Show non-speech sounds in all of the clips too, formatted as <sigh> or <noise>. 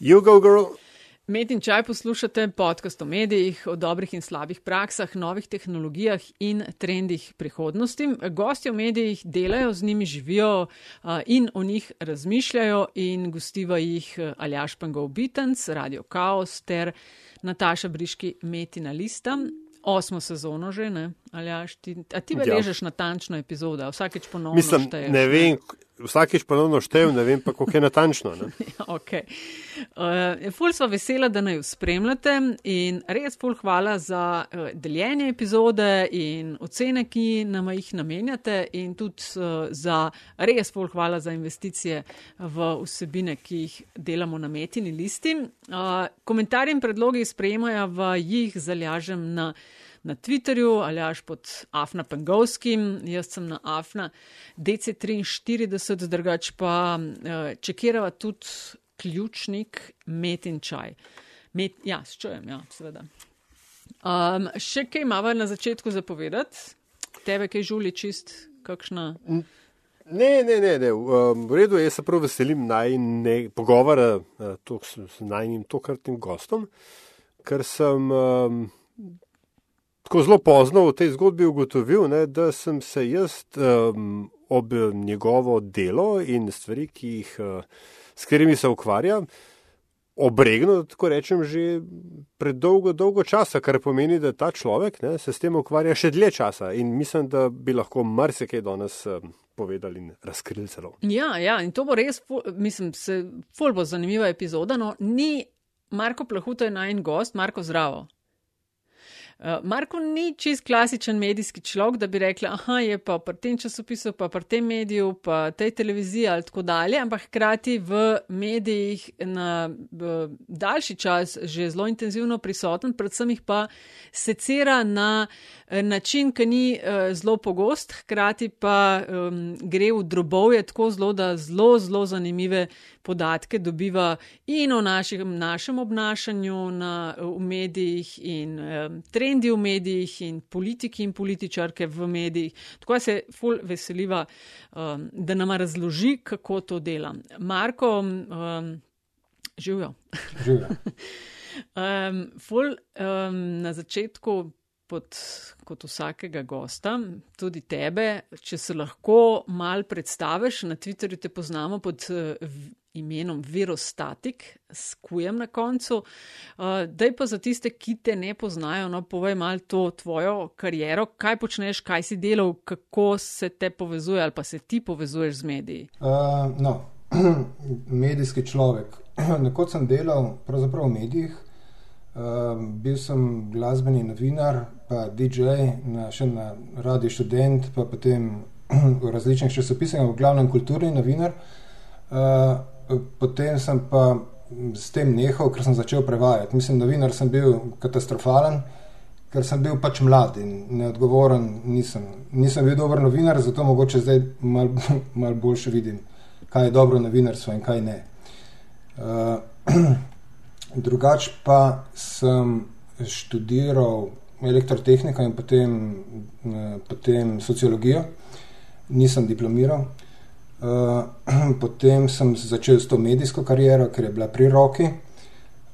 You go, girl. Med in čaj poslušate podcast o medijih, o dobrih in slabih praksah, novih tehnologijah in trendih prihodnosti. Gosti v medijih delajo, z njimi živijo in o njih razmišljajo in gostiva jih Aljaš Pangov Bitens, Radio Chaos ter Nataša Briški Metina Lista. Osmo sezono že, ne? Aljaš, ti, a ti beležeš ja. natančno epizodo, vsakeč ponovno Mislim, šteješ. Ne vem, vsakeč ponovno štejem, ne vem pa, koliko je natančno. <laughs> okay. uh, ful smo vesela, da naj jo spremljate in res ful hvala za uh, deljenje epizode in ocene, ki nam jih namenjate in tudi uh, za res ful hvala za investicije v vsebine, ki jih delamo na metini listi. Uh, komentarji in predlogi sprejemajo v jih zalažem na na Twitterju ali až pod Afna Pengovskim, jaz sem na Afna DC43, drugač pa uh, čekirava tudi ključnik Met in čaj. Met, ja, s čujem, ja, seveda. Um, še kaj imamo na začetku zapovedati? Tebe, kaj žuli čist, kakšna. Ne, ne, ne, ne. Um, v redu, jaz se prav veselim najne pogovora uh, s najnim tokratnim gostom, ker sem um, tako zelo pozno v tej zgodbi ugotovil, ne, da sem se jaz um, ob njegovo delo in stvari, ki jih, uh, s katerimi se ukvarja, obregnil, tako rečem, že pred dolgo, časa, kar pomeni, da ta človek ne, se s tem ukvarja še dlje časa in mislim, da bi lahko marsikaj danes. Um, Povedali in razkrili celo. Ja, ja, in to bo res, mislim, se fulbo zanimiva epizoda. No, ni Marko Plahuto je naj en gost, Marko Zdravo. Uh, Marko ni čist klasičen medijski človek, da bi rekla, aha, je pa pri tem časopisu, pa pri tem mediju, pa tej televiziji ali tako dalje, ampak hkrati v medijih na v daljši čas že zelo intenzivno prisoten, predvsem jih pa secira na eh, način, ki ni uh, zelo pogost, hkrati pa um, gre v drobovje tako zelo, da zelo, zelo zanimive podatke dobiva in o našem, našem obnašanju na, v medijih in um, trendi v medijih in politiki in političarke v medijih. Tako se ful veseliva, um, da nama razloži, kako to dela. Marko, um, živijo. Živijo. <laughs> um, ful um, na začetku. Pod, kot vsakega gosta, tudi tebe, če se lahko mal predstaviš, na Twitterju te poznamo pod imenom Virostatik, s kujem na koncu. Uh, daj pa za tiste, ki te ne poznajo, no, povej malo to tvojo kariero, kaj počneš, kaj si delal, kako se te povezuje ali pa se ti povezuješ z mediji. Uh, no, <clears throat> medijski človek. <clears throat> Nekoč sem delal pravzaprav v medijih. Uh, bil sem glasbeni novinar, pa DJ, na, še na Radio Student, pa potem <clears throat> v različnih časopisih, v glavnem kulturni novinar. Uh, potem sem pa s tem nehal, ker sem začel prevajati. Mislim, novinar sem bil katastrofalen, ker sem bil pač mlad in neodgovoren. Nisem, nisem bil dober novinar, zato mogoče zdaj malo <laughs> mal boljše vidim, kaj je dobro novinarstvo in kaj ne. <clears throat> Uh, drugač pa sem študiral elektrotehniko in potem, uh, potem sociologijo, nisem diplomiral. Uh, <clears throat> potem sem začel s to medijsko kariero, ker je bila pri roki.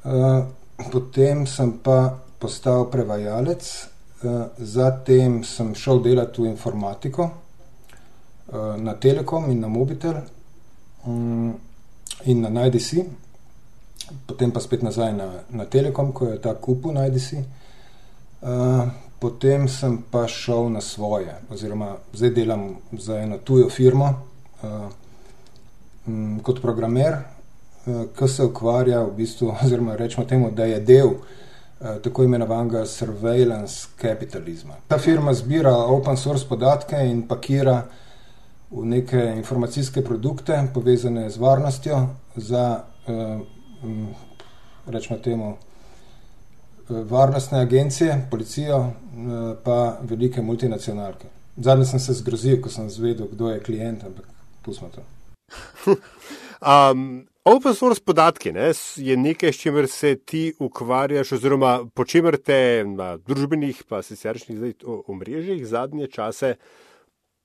Uh, potem sem pa postal prevajalec, uh, zatem sem šel delati v informatiko uh, na Telekom in na Mobitel um, in na NajDC, potem pa spet nazaj na, na Telekom, ko je ta kupu NajDC. Uh, potem sem pa šel na svoje, oziroma zdaj delam za eno tujo firmo uh, kot programer, uh, ki se ukvarja v bistvu, <laughs> oziroma rečemo temu, da je del uh, tako imenovanega surveillance kapitalizma. Ta firma zbira open source podatke in pakira v neke informacijske produkte, povezane z varnostjo, za um, rečemo temu. Varnostne agencije, policijo, pa velike multinacionalke. Zadnji sem se zgrozil, ko sem zvedel, kdo je klient, ampak pustimo to. <laughs> um, open source podatki ne, je nekaj, s čimer se ti ukvarjaš, oziroma po čemer te na družbenih, pa siceršnjih omrežjih zadnje čase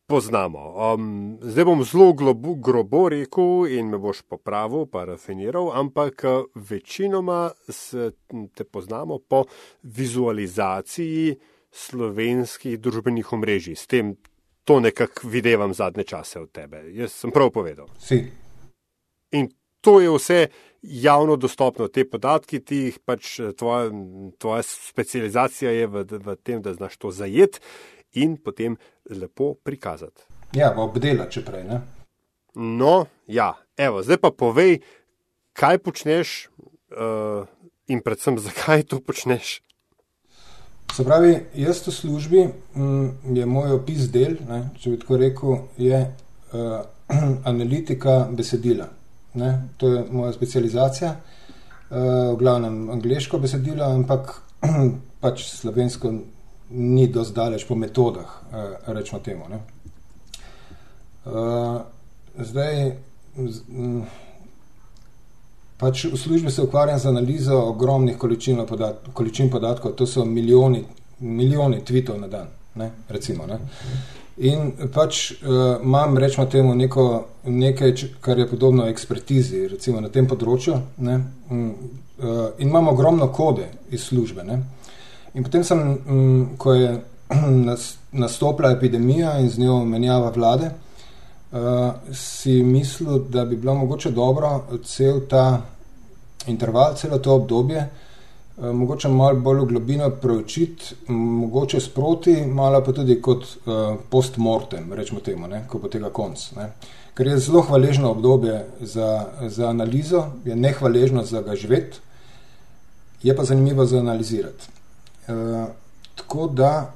poznamo. Um, zdaj bom zelo globu, grobo rekel in me boš popravil, pa rafiniral, ampak večinoma se te poznamo po vizualizaciji slovenskih družbenih omrežij. S tem to nekako videvam zadnje čase od tebe. Jaz sem prav povedal. Si. In to je vse javno dostopno, te podatki, ti jih pač tvoja, tvoja specializacija je v, v tem, da znaš to zajeti in potem lepo prikazati. Ja, obdela, če prej. Ne? No, ja, evo, zdaj pa povej, kaj počneš uh, in predvsem <laughs> zakaj to počneš. Se pravi, jaz v službi m, mm, je moj opis del, ne, če bi tako rekel, je uh, <clears throat> analitika besedila. Ne, to je moja specializacija, uh, v glavnem angliško besedilo, ampak <clears throat> pač slovensko ni dosti daleč po metodah, uh, rečemo temu. Uh, zdaj, z, m, pač v službi se ukvarjam z analizo ogromnih količin, podat, količin podatkov, to so milijoni, milijoni tweetov na dan. Ne, recimo, ne. In pač uh, imam, rečemo temu, neko, nekaj, kar je podobno ekspertizi, recimo na tem področju. Ne, um, uh, in imam ogromno kode iz službe. Ne. In potem sem, um, ko je <clears throat> nastopila epidemija in z njo menjava vlade, si mislil, da bi bilo mogoče dobro cel ta interval, celo to obdobje, uh, mogoče malo bolj v globino preučiti, mogoče sproti, malo pa tudi kot uh, postmortem, rečemo temu, ne, ko bo tega konc. Ne. Ker je zelo hvaležno obdobje za, za analizo, je nehvaležno za ga živeti, je pa zanimivo za analizirati. Uh, tako da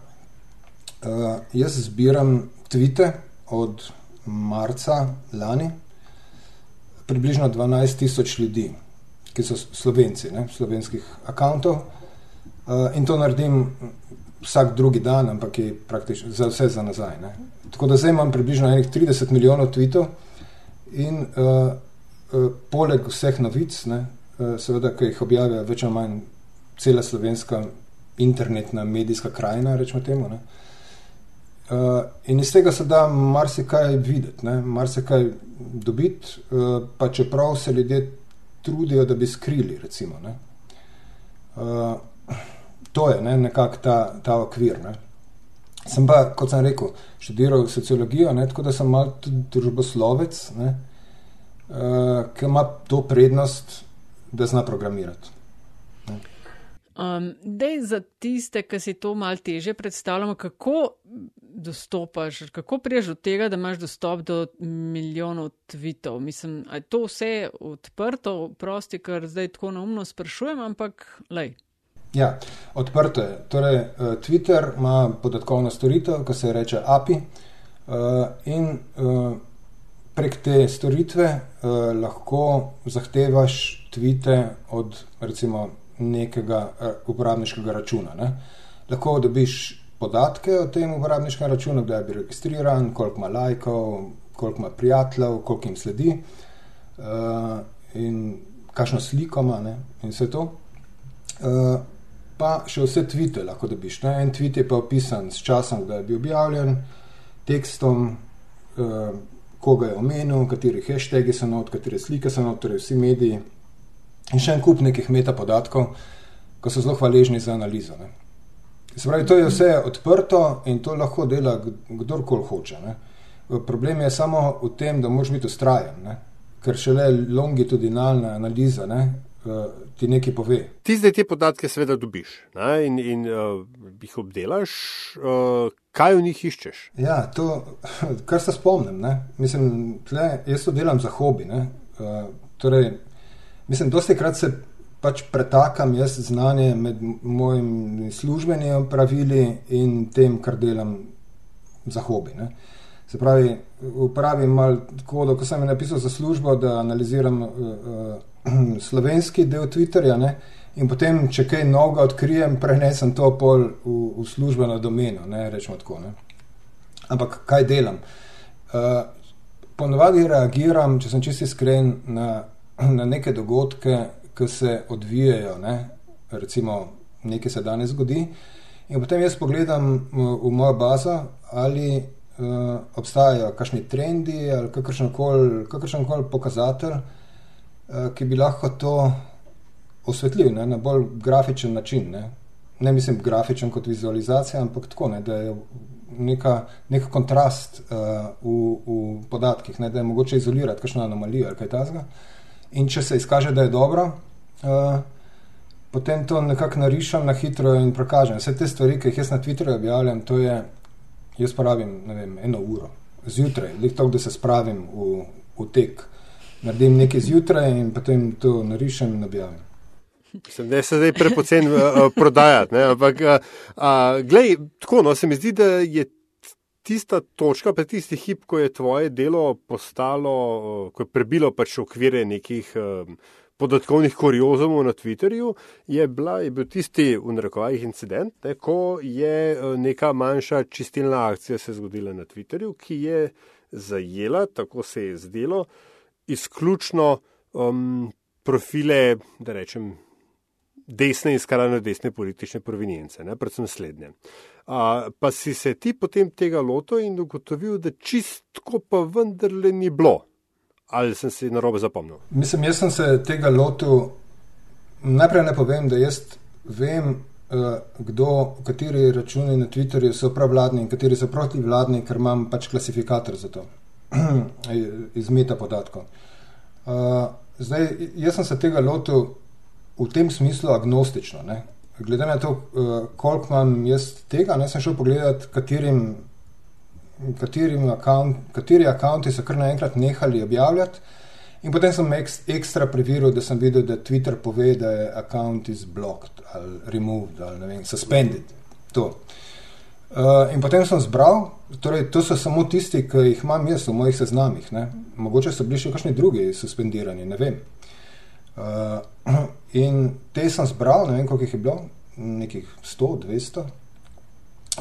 uh, jaz zbiram tvite od marca lani, približno 12 tisoč ljudi, ki so slovenci, ne, slovenskih akantov. Eh, in to naredim vsak drugi dan, ampak je praktično za vse za nazaj. Ne. Tako da zdaj imam približno 30 milijonov tweetov in uh, uh, poleg vseh novic, ne, uh, seveda, ki jih objavlja več ali manj cela slovenska internetna medijska krajina, rečemo temu. Ne, uh, Uh, in iz tega se da marsikaj videti, marsikaj dobiti, uh, pa čeprav se ljudje trudijo, da bi skrili. Recimo, uh, to je ne, nekako ta, ta okvir. Ne. Sem pa, kot sem rekel, študiral sociologijo, ne, tako da sem mal tudi družboslovec, ne, uh, ki ima to prednost, da zna programirati. Um, dej za tiste, ki si to malo teže predstavljamo, kako dostopaš, kako priješ do tega, da imaš dostop do milijonov tvitev. Mislim, da je to vse odprto, prosti, kar zdaj tako naumno sprašujem, ampak lej. Ja, odprto je. Torej, eh, Twitter ima podatkovno storitev, ko se reče API, uh, in uh, prek te storitve lahko zahtevaš tvite od recimo nekega uporabniškega računa. Ne? Lahko dobiš podatke o tem uporabniškem računu, kdaj je bil registriran, koliko ima lajkov, koliko ima prijateljev, koliko jim sledi uh, in kakšno sliko ima ne? in vse to. Uh, pa še vse tvite lahko dobiš. Ne? En tweet je pa opisan s časom, kdaj je bil objavljen, tekstom, uh, koga je omenil, kateri hashtagi so not, katere slike so not, torej vsi mediji. In še en kup nekih metapodatkov, ko so zelo hvaležni za analizo. Ne? Pravi, to je vse odprto in to lahko dela kdorkoli hoče. Ne. Problem je samo v tem, da moraš biti ustrajen, ne. ker šele longitudinalna analiza ne, eh, ti nekaj pove. Ti zdaj te podatke seveda dobiš ne, in, in uh, jih obdelaš. Uh, kaj v njih iščeš? Ja, to, <laughs> kar se spomnim. Ne. Mislim, tle, jaz to delam za hobi. Uh, torej, mislim, dosti krat se pač pretakam jaz znanje med mojimi službenimi pravili in tem, kar delam za hobi. Ne. Se pravi, uporabim malo kodo, ko sem jim napisal za službo, da analiziram uh, uh, <clears throat> slovenski del Twitterja ne, in potem, če kaj novega odkrijem, prenesem to pol v, v službeno domeno, ne, rečemo tako. Ne. Ampak kaj delam? Uh, ponovadi reagiram, če sem čisti iskren, na, <clears throat> na neke dogodke, ki se odvijajo, ne? recimo nekaj se danes zgodi. In potem jaz pogledam v mojo bazo, ali uh, obstajajo kakšni trendi ali kakršen koli pokazatelj, uh, ki bi lahko to osvetlil ne, na bolj grafičen način. Ne. ne mislim grafičen kot vizualizacija, ampak tako, ne, da je neka, nek kontrast uh, v, v podatkih, ne, da je mogoče izolirati kakšno anomalijo ali kaj takega. In če se izkaže, da je dobro, uh, potem to nekako narišem na hitro in prikažem. Vse te stvari, ki jih jaz na Twitterju objavljam, to je, jaz porabim vem, eno uro zjutraj, to, da se spravim v, v tek. Naredim nekaj zjutraj in potem to narišem in objavim. Mislim, da se zdaj prepocen uh, prodajati. Ne? Ampak, uh, uh, glej, tako, no, se mi zdi, da je tista točka, pa tisti hip, ko je tvoje delo postalo, uh, ko je prebilo pač okvire nekih. Uh, podatkovnih kuriozumov na Twitterju, je, bila, je bil tisti v narekovajih incident, ne, ko je eh, neka manjša čistilna akcija se zgodila na Twitterju, ki je zajela, tako se je zdelo, izključno um, profile, da rečem, desne in skrajno desne politične provenience, ne, predvsem slednje. A, pa si se ti potem tega loto in ugotovil, da čistko pa vendarle ni bilo ali sem si narobe zapomnil? Mislim, jaz sem se tega lotil. Najprej ne povem, da jaz vem, uh, kdo, kateri računi na Twitterju so pravladni in kateri so protivladni, ker imam pač klasifikator za to, <clears throat> iz meta podatkov. Uh, zdaj, jaz sem se tega lotil v tem smislu agnostično. Ne? Glede na to, uh, koliko imam jaz tega, ne sem šel pogledat, katerim akaunt, kateri akonti so kar naenkrat nehali objavljati. In potem sem ek, ekstra preveril, da sem videl, da Twitter pove, da je akaunt izblocked ali removed ali ne vem, suspended. To. Uh, in potem sem zbral, torej to so samo tisti, ki jih imam jaz v mojih seznamih. Ne? Mogoče so bili še kakšni drugi suspendirani, ne vem. Uh, <clears throat> in te sem zbral, ne vem, koliko jih je bilo, nekih 100, 200.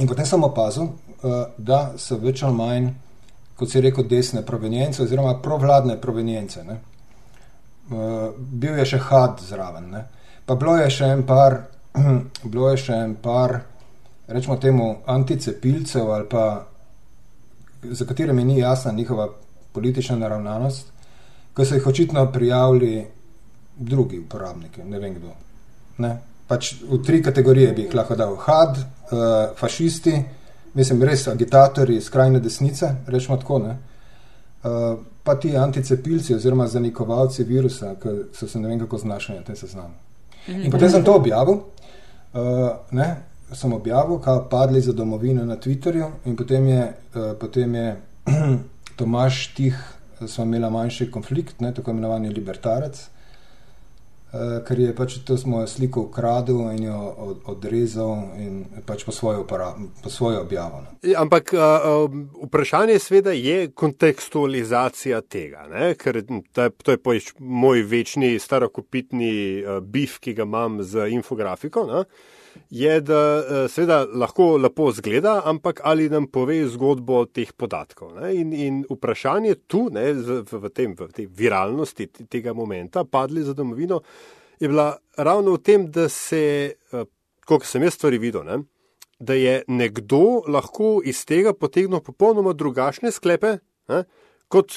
In potem sem opazil, uh, da so več ali manj, kot se je rekel, desne provenience, oziroma provladne provenience. Uh, bil je še had zraven. Ne? Pa bilo je še en par, <clears throat> bilo je še en par, rečemo temu, anticepilcev, ali pa za katerimi ni jasna njihova politična naravnanost, ki so jih očitno prijavili drugi uporabniki, ne vem kdo. Ne? pač v tri kategorije bi jih lahko dal. Had, uh, fašisti, mislim, res agitatorji skrajne desnice, rečemo tako, ne. Uh, pa ti anticepilci oziroma zanikovalci virusa, ki so se ne vem kako znašli na tem seznamu. In potem sem to objavil, uh, ne, sem objavil, kao padli za domovino na Twitterju in potem je, uh, potem je <clears throat> Tomaš Tih, smo imeli manjši konflikt, ne, tako imenovani libertarec, ker je pač to smo sliko ukradel in jo od, odrezal in pač po svojo, po svojo objavo. No. Ja, ampak uh, vprašanje sveda je kontekstualizacija tega, ne? ker ta, to je pač moj večni starokopitni uh, bif, ki ga imam z infografiko. Ne? Je, da eh, seveda lahko lepo zgleda, ampak ali nam pove zgodbo teh podatkov. In, in vprašanje tu, ne, v, tem, v tej viralnosti tega momenta, padli za domovino, je bila ravno v tem, da se, eh, koliko sem jaz stvari videl, ne, da je nekdo lahko iz tega potegnil popolnoma drugačne sklepe. Ne, kot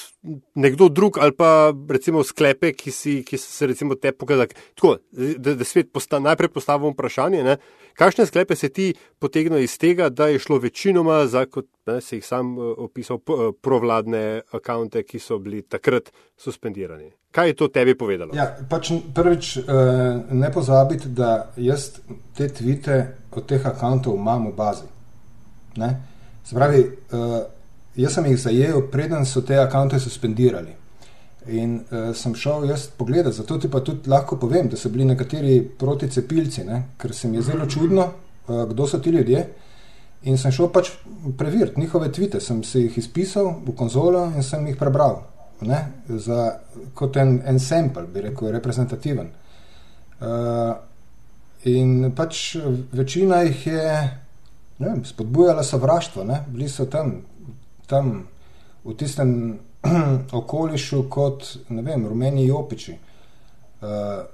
nekdo drug, ali pa recimo sklepe, ki, si, ki so se recimo te pokazali. Tako, da, da svet posta, najprej postavimo vprašanje, ne, kakšne sklepe se ti potegnejo iz tega, da je šlo večinoma za, kot ne, se jih sam uh, opisal, uh, provladne akonte, ki so bili takrat suspendirani. Kaj je to tebi povedalo? Ja, pač prvič, uh, ne pozabiti, da jaz te tvite od teh akontov imam v bazi. Ne? Spravi, jaz sem jih zajel, preden so te akonte suspendirali. In uh, sem šel jaz pogledat, zato ti pa tudi lahko povem, da so bili nekateri proticepilci, ne? ker se mi je zelo čudno, uh, kdo so ti ljudje. In sem šel pač preveriti njihove tvite, sem si jih izpisal v konzolo in sem jih prebral. Ne? Za, kot en, en sample, bi rekel, reprezentativen. Uh, in pač večina jih je vem, spodbujala sovraštvo, ne? bili so tam, tam v tistem <clears throat> okolišu kot vem, rumeni jopiči. Uh,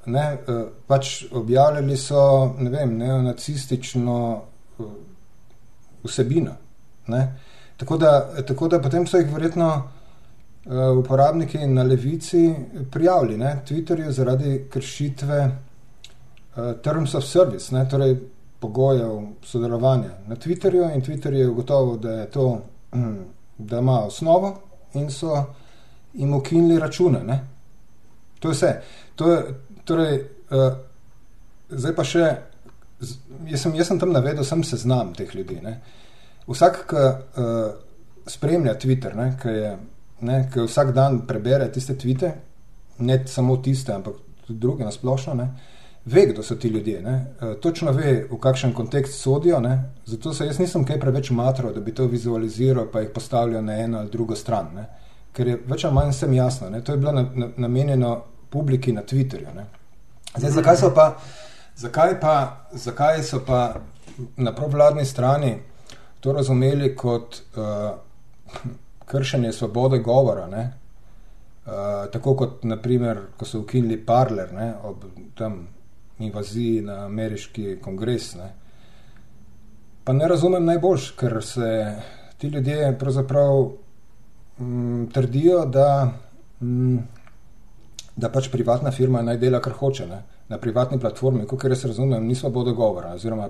ne, uh, pač objavljali so ne vem, neonacistično uh, vsebino. Ne. Tako da, tako da potem so jih verjetno uh, uporabniki na levici prijavili na Twitterju zaradi kršitve uh, Terms of Service, ne, torej pogojev sodelovanja na Twitterju. In Twitter je ugotovil, da je to, um, <clears throat> da ima osnovo in so jim ukinili račune. Ne. To je vse. To je, torej, uh, zdaj pa še, jaz sem, jaz sem tam navedel, sem seznam teh ljudi. Ne. Vsak, ki uh, spremlja Twitter, ki je ne, ki vsak dan prebere tiste tvite, ne samo tiste, ampak tudi druge na splošno, ne, ve, kdo so ti ljudje. Ne, e, točno ve, v kakšen kontekst sodijo. Ne, zato se jaz nisem kaj preveč matro, da bi to vizualiziral, pa jih postavljal na eno ali drugo stran. Ne, ker je več ali manj vsem jasno. Ne, to je bilo na, na, namenjeno publiki na Twitterju. Ne. Zdaj, zakaj so pa. Zakaj, pa, zakaj so pa na provladni strani to razumeli kot uh, kršenje svobode govora. Uh, tako kot, naprimer, ko so ukinili Parler ne, ob tem invaziji na ameriški kongres. Ne. Pa ne razumem najbolj, ker se ti ljudje pravzaprav m, mm, trdijo, da, m, mm, da pač privatna firma naj dela, kar hoče. Ne. Na privatni platformi, kot jaz razumem, ni svoboda govora, oziroma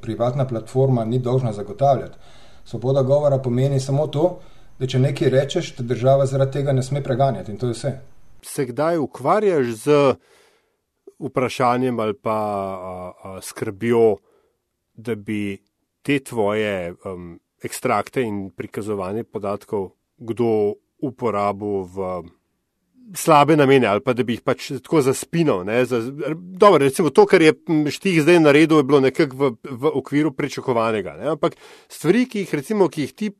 privatna platforma ni dolžna zagotavljati. Svoboda govora pomeni samo to, da če nekaj rečeš, te država zaradi tega ne sme preganjati in to je vse. Se kdaj ukvarjaš z vprašanjem ali pa a, a, skrbjo, da bi te tvoje um, ekstrakte in prikazovanje podatkov kdo uporabil v slabe namene ali pa da bi jih pač tako zaspinal. Za, dobro, recimo to, kar je štih zdaj naredil, je bilo nekako v, v okviru pričakovanega. Ne? Ampak stvari, ki jih, recimo, ki jih ti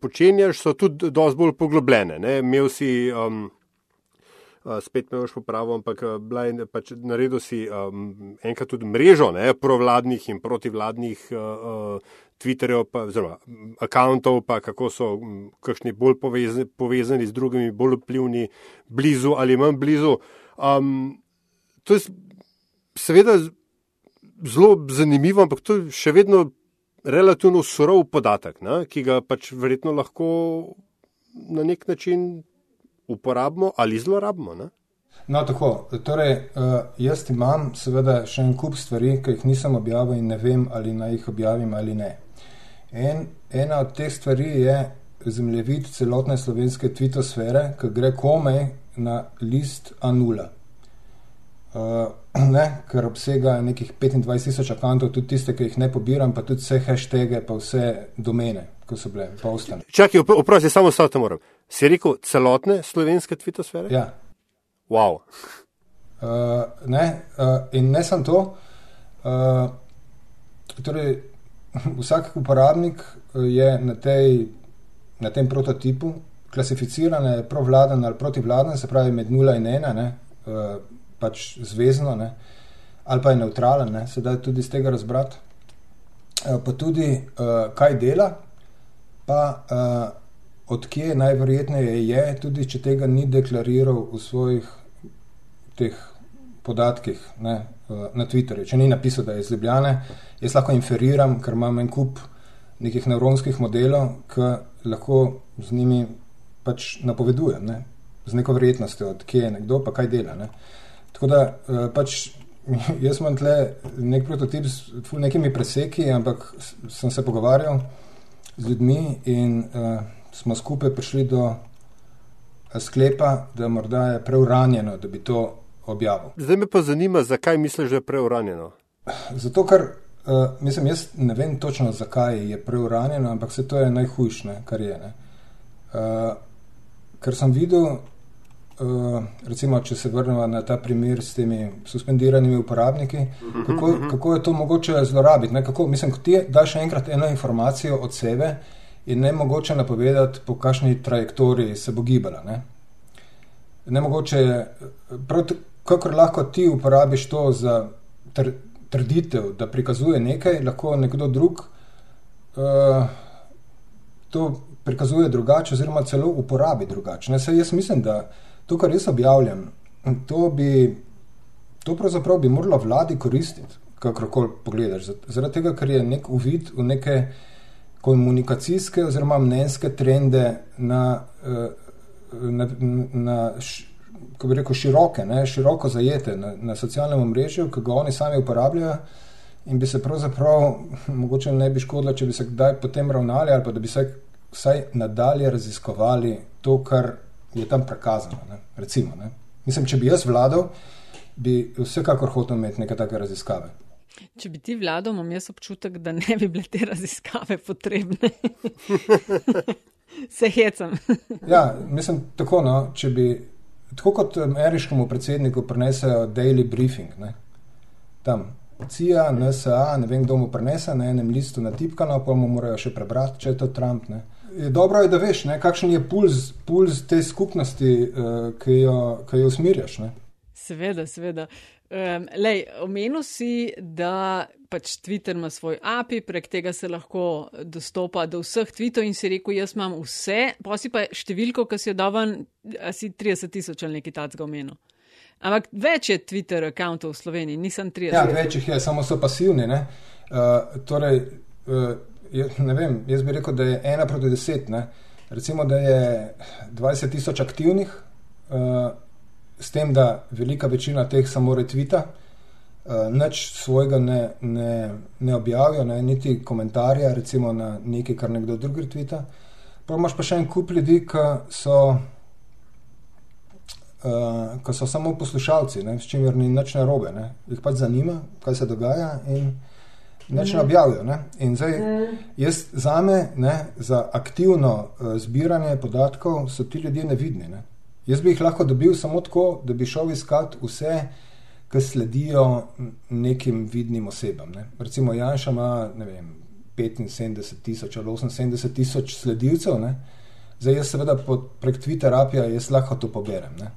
počenjaš, so tudi dosti bolj poglobljene. Ne? Imel si. Um, Spet me boš popravil, ampak blaj, pač naredil si um, enkrat tudi mrežo ne, provladnih in protivladnih uh, Twitterjev, oziroma akantov, pa kako so kakšni bolj povezani, povezani z drugimi, bolj vplivni, blizu ali manj blizu. Um, to je seveda zelo zanimivo, ampak to je še vedno relativno surov podatek, ne, ki ga pač verjetno lahko na nek način uporabimo ali zlorabimo. Ne. No, tako. Torej, uh, jaz imam seveda še en kup stvari, ki jih nisem objavil in ne vem, ali naj jih objavim ali ne. En, ena od teh stvari je zemljevid celotne slovenske tvitosfere, ki gre komaj na list A0. Uh, <clears throat> ne, ker obsega nekih 25 tisoč akantov, tudi tiste, ki jih ne pobiram, pa tudi vse hashtage, pa vse domene, ki so bile postane. Čakaj, oprosti, samo stavite moram. Si rekel celotne slovenske tvitosfere? Ja. Wow. Uh, ne, uh, in ne samo to. Uh, torej, <laughs> vsak uporabnik je na, tej, na tem prototipu klasificiran, provladen ali protivladen, se pravi med 0 in 1, ne, eh, pač zvezdno, ne, ali pa je neutralen, ne, se da tudi iz tega razbrati. Eh, pa tudi, kaj dela, pa odkje najverjetneje je, tudi če tega ni deklariral v svojih teh podatkih ne, na Twitterju. Če ni napisal, da je iz Ljubljane, jaz lahko inferiram, ker imam en kup nekih nevronskih modelov, ki lahko z njimi pač napovedujem, ne, z neko verjetnostjo, odkje je nekdo, pa kaj dela. Ne. Tako da eh, pač <laughs> jaz imam tle nek prototip s nekimi preseki, ampak sem se pogovarjal z ljudmi in uh, smo skupaj prišli do sklepa, da morda je preuranjeno, da bi to objavil. Zdaj me pa zanima, zakaj misliš, da je preuranjeno? Zato, ker uh, mislim, jaz ne vem točno, zakaj je preuranjeno, ampak se to je najhujše, kar je. Uh, ker sem videl, uh, recimo, če se vrnemo na ta primer s temi suspendiranimi uporabniki, kako, kako je to mogoče zlorabiti. Kako, mislim, ti daš enkrat eno informacijo od sebe. In ne mogoče napovedati, po kakšni trajektoriji se bo gibala. Ne, ne mogoče, prav, kako lahko ti uporabiš to za tr, trditev, da prikazuje nekaj, lahko nekdo drug uh, to prikazuje drugače, oziroma celo uporabi drugače. Jaz mislim, da to, kar jaz objavljam, to bi, to pravzaprav bi moralo vladi koristiti, kakorkoli pogledaš. Zaradi tega, ker je nek uvid v neke komunikacijske oziroma mnenjske trende na, eh, na, na kako bi rekel, široke, ne, široko zajete na, na socialnem omrežju, ki ga oni sami uporabljajo. In bi se pravzaprav, mogoče ne bi škodilo, če bi se kdaj potem ravnali, ali pa da bi se vsaj nadalje raziskovali to, kar je tam prikazano. Ne. Recimo, ne. Mislim, če bi jaz vladal, bi vsekakor hotel imeti neke take raziskave. Če bi ti vladal, imam jaz občutek, da ne bi bile te raziskave potrebne. <laughs> se hecam. ja, mislim, tako, no, če bi, tako kot ameriškemu predsedniku prinesejo daily briefing, ne, tam. CIA, NSA, ne vem, kdo mu prenese na enem listu natipkano, pa mu morajo še prebrati, če je to Trump. Ne. Dobro je, da veš, ne, kakšen je puls, puls te skupnosti, uh, ki, jo, ki jo usmirjaš. Ne. Seveda, seveda. Um, lej, omenil si, da pač Twitter ima svoj API, prek tega se lahko dostopa do vseh tweetov in si rekel, jaz imam vse, pa si pa številko, ki si jo dovan, asi 30 tisoč ali nekaj tacga omenil. Ampak več je Twitter računov v Sloveniji, nisem 30. Ja, več jih je, samo so pasivni. Uh, torej, uh, ne vem, jaz bi rekel, da je ena proti deset. Ne? Recimo, da je 20 tisoč aktivnih. Uh, s tem, da velika večina teh samo retvita, uh, nič svojega ne, ne, ne objavijo, ne, niti komentarja, recimo na nekaj, kar nekdo drug retvita. Pa imaš pa še en kup ljudi, ki so, uh, ki so samo poslušalci, ne, s čimer ni nič narobe, ne. jih pač zanima, kaj se dogaja. In, Neč ne objavijo. Ne? In zdaj, jaz za me, ne, za aktivno uh, zbiranje podatkov, so ti ljudje nevidni. Ne? Jaz bi jih lahko dobil samo tako, da bi šel iskat vse, ki sledijo nekim vidnim osebam. Ne. Recimo Janša ima vem, 75 tisoč ali 78 tisoč sledilcev, ne. zdaj jaz seveda prek Twitterapija jaz lahko to poberem. Ne.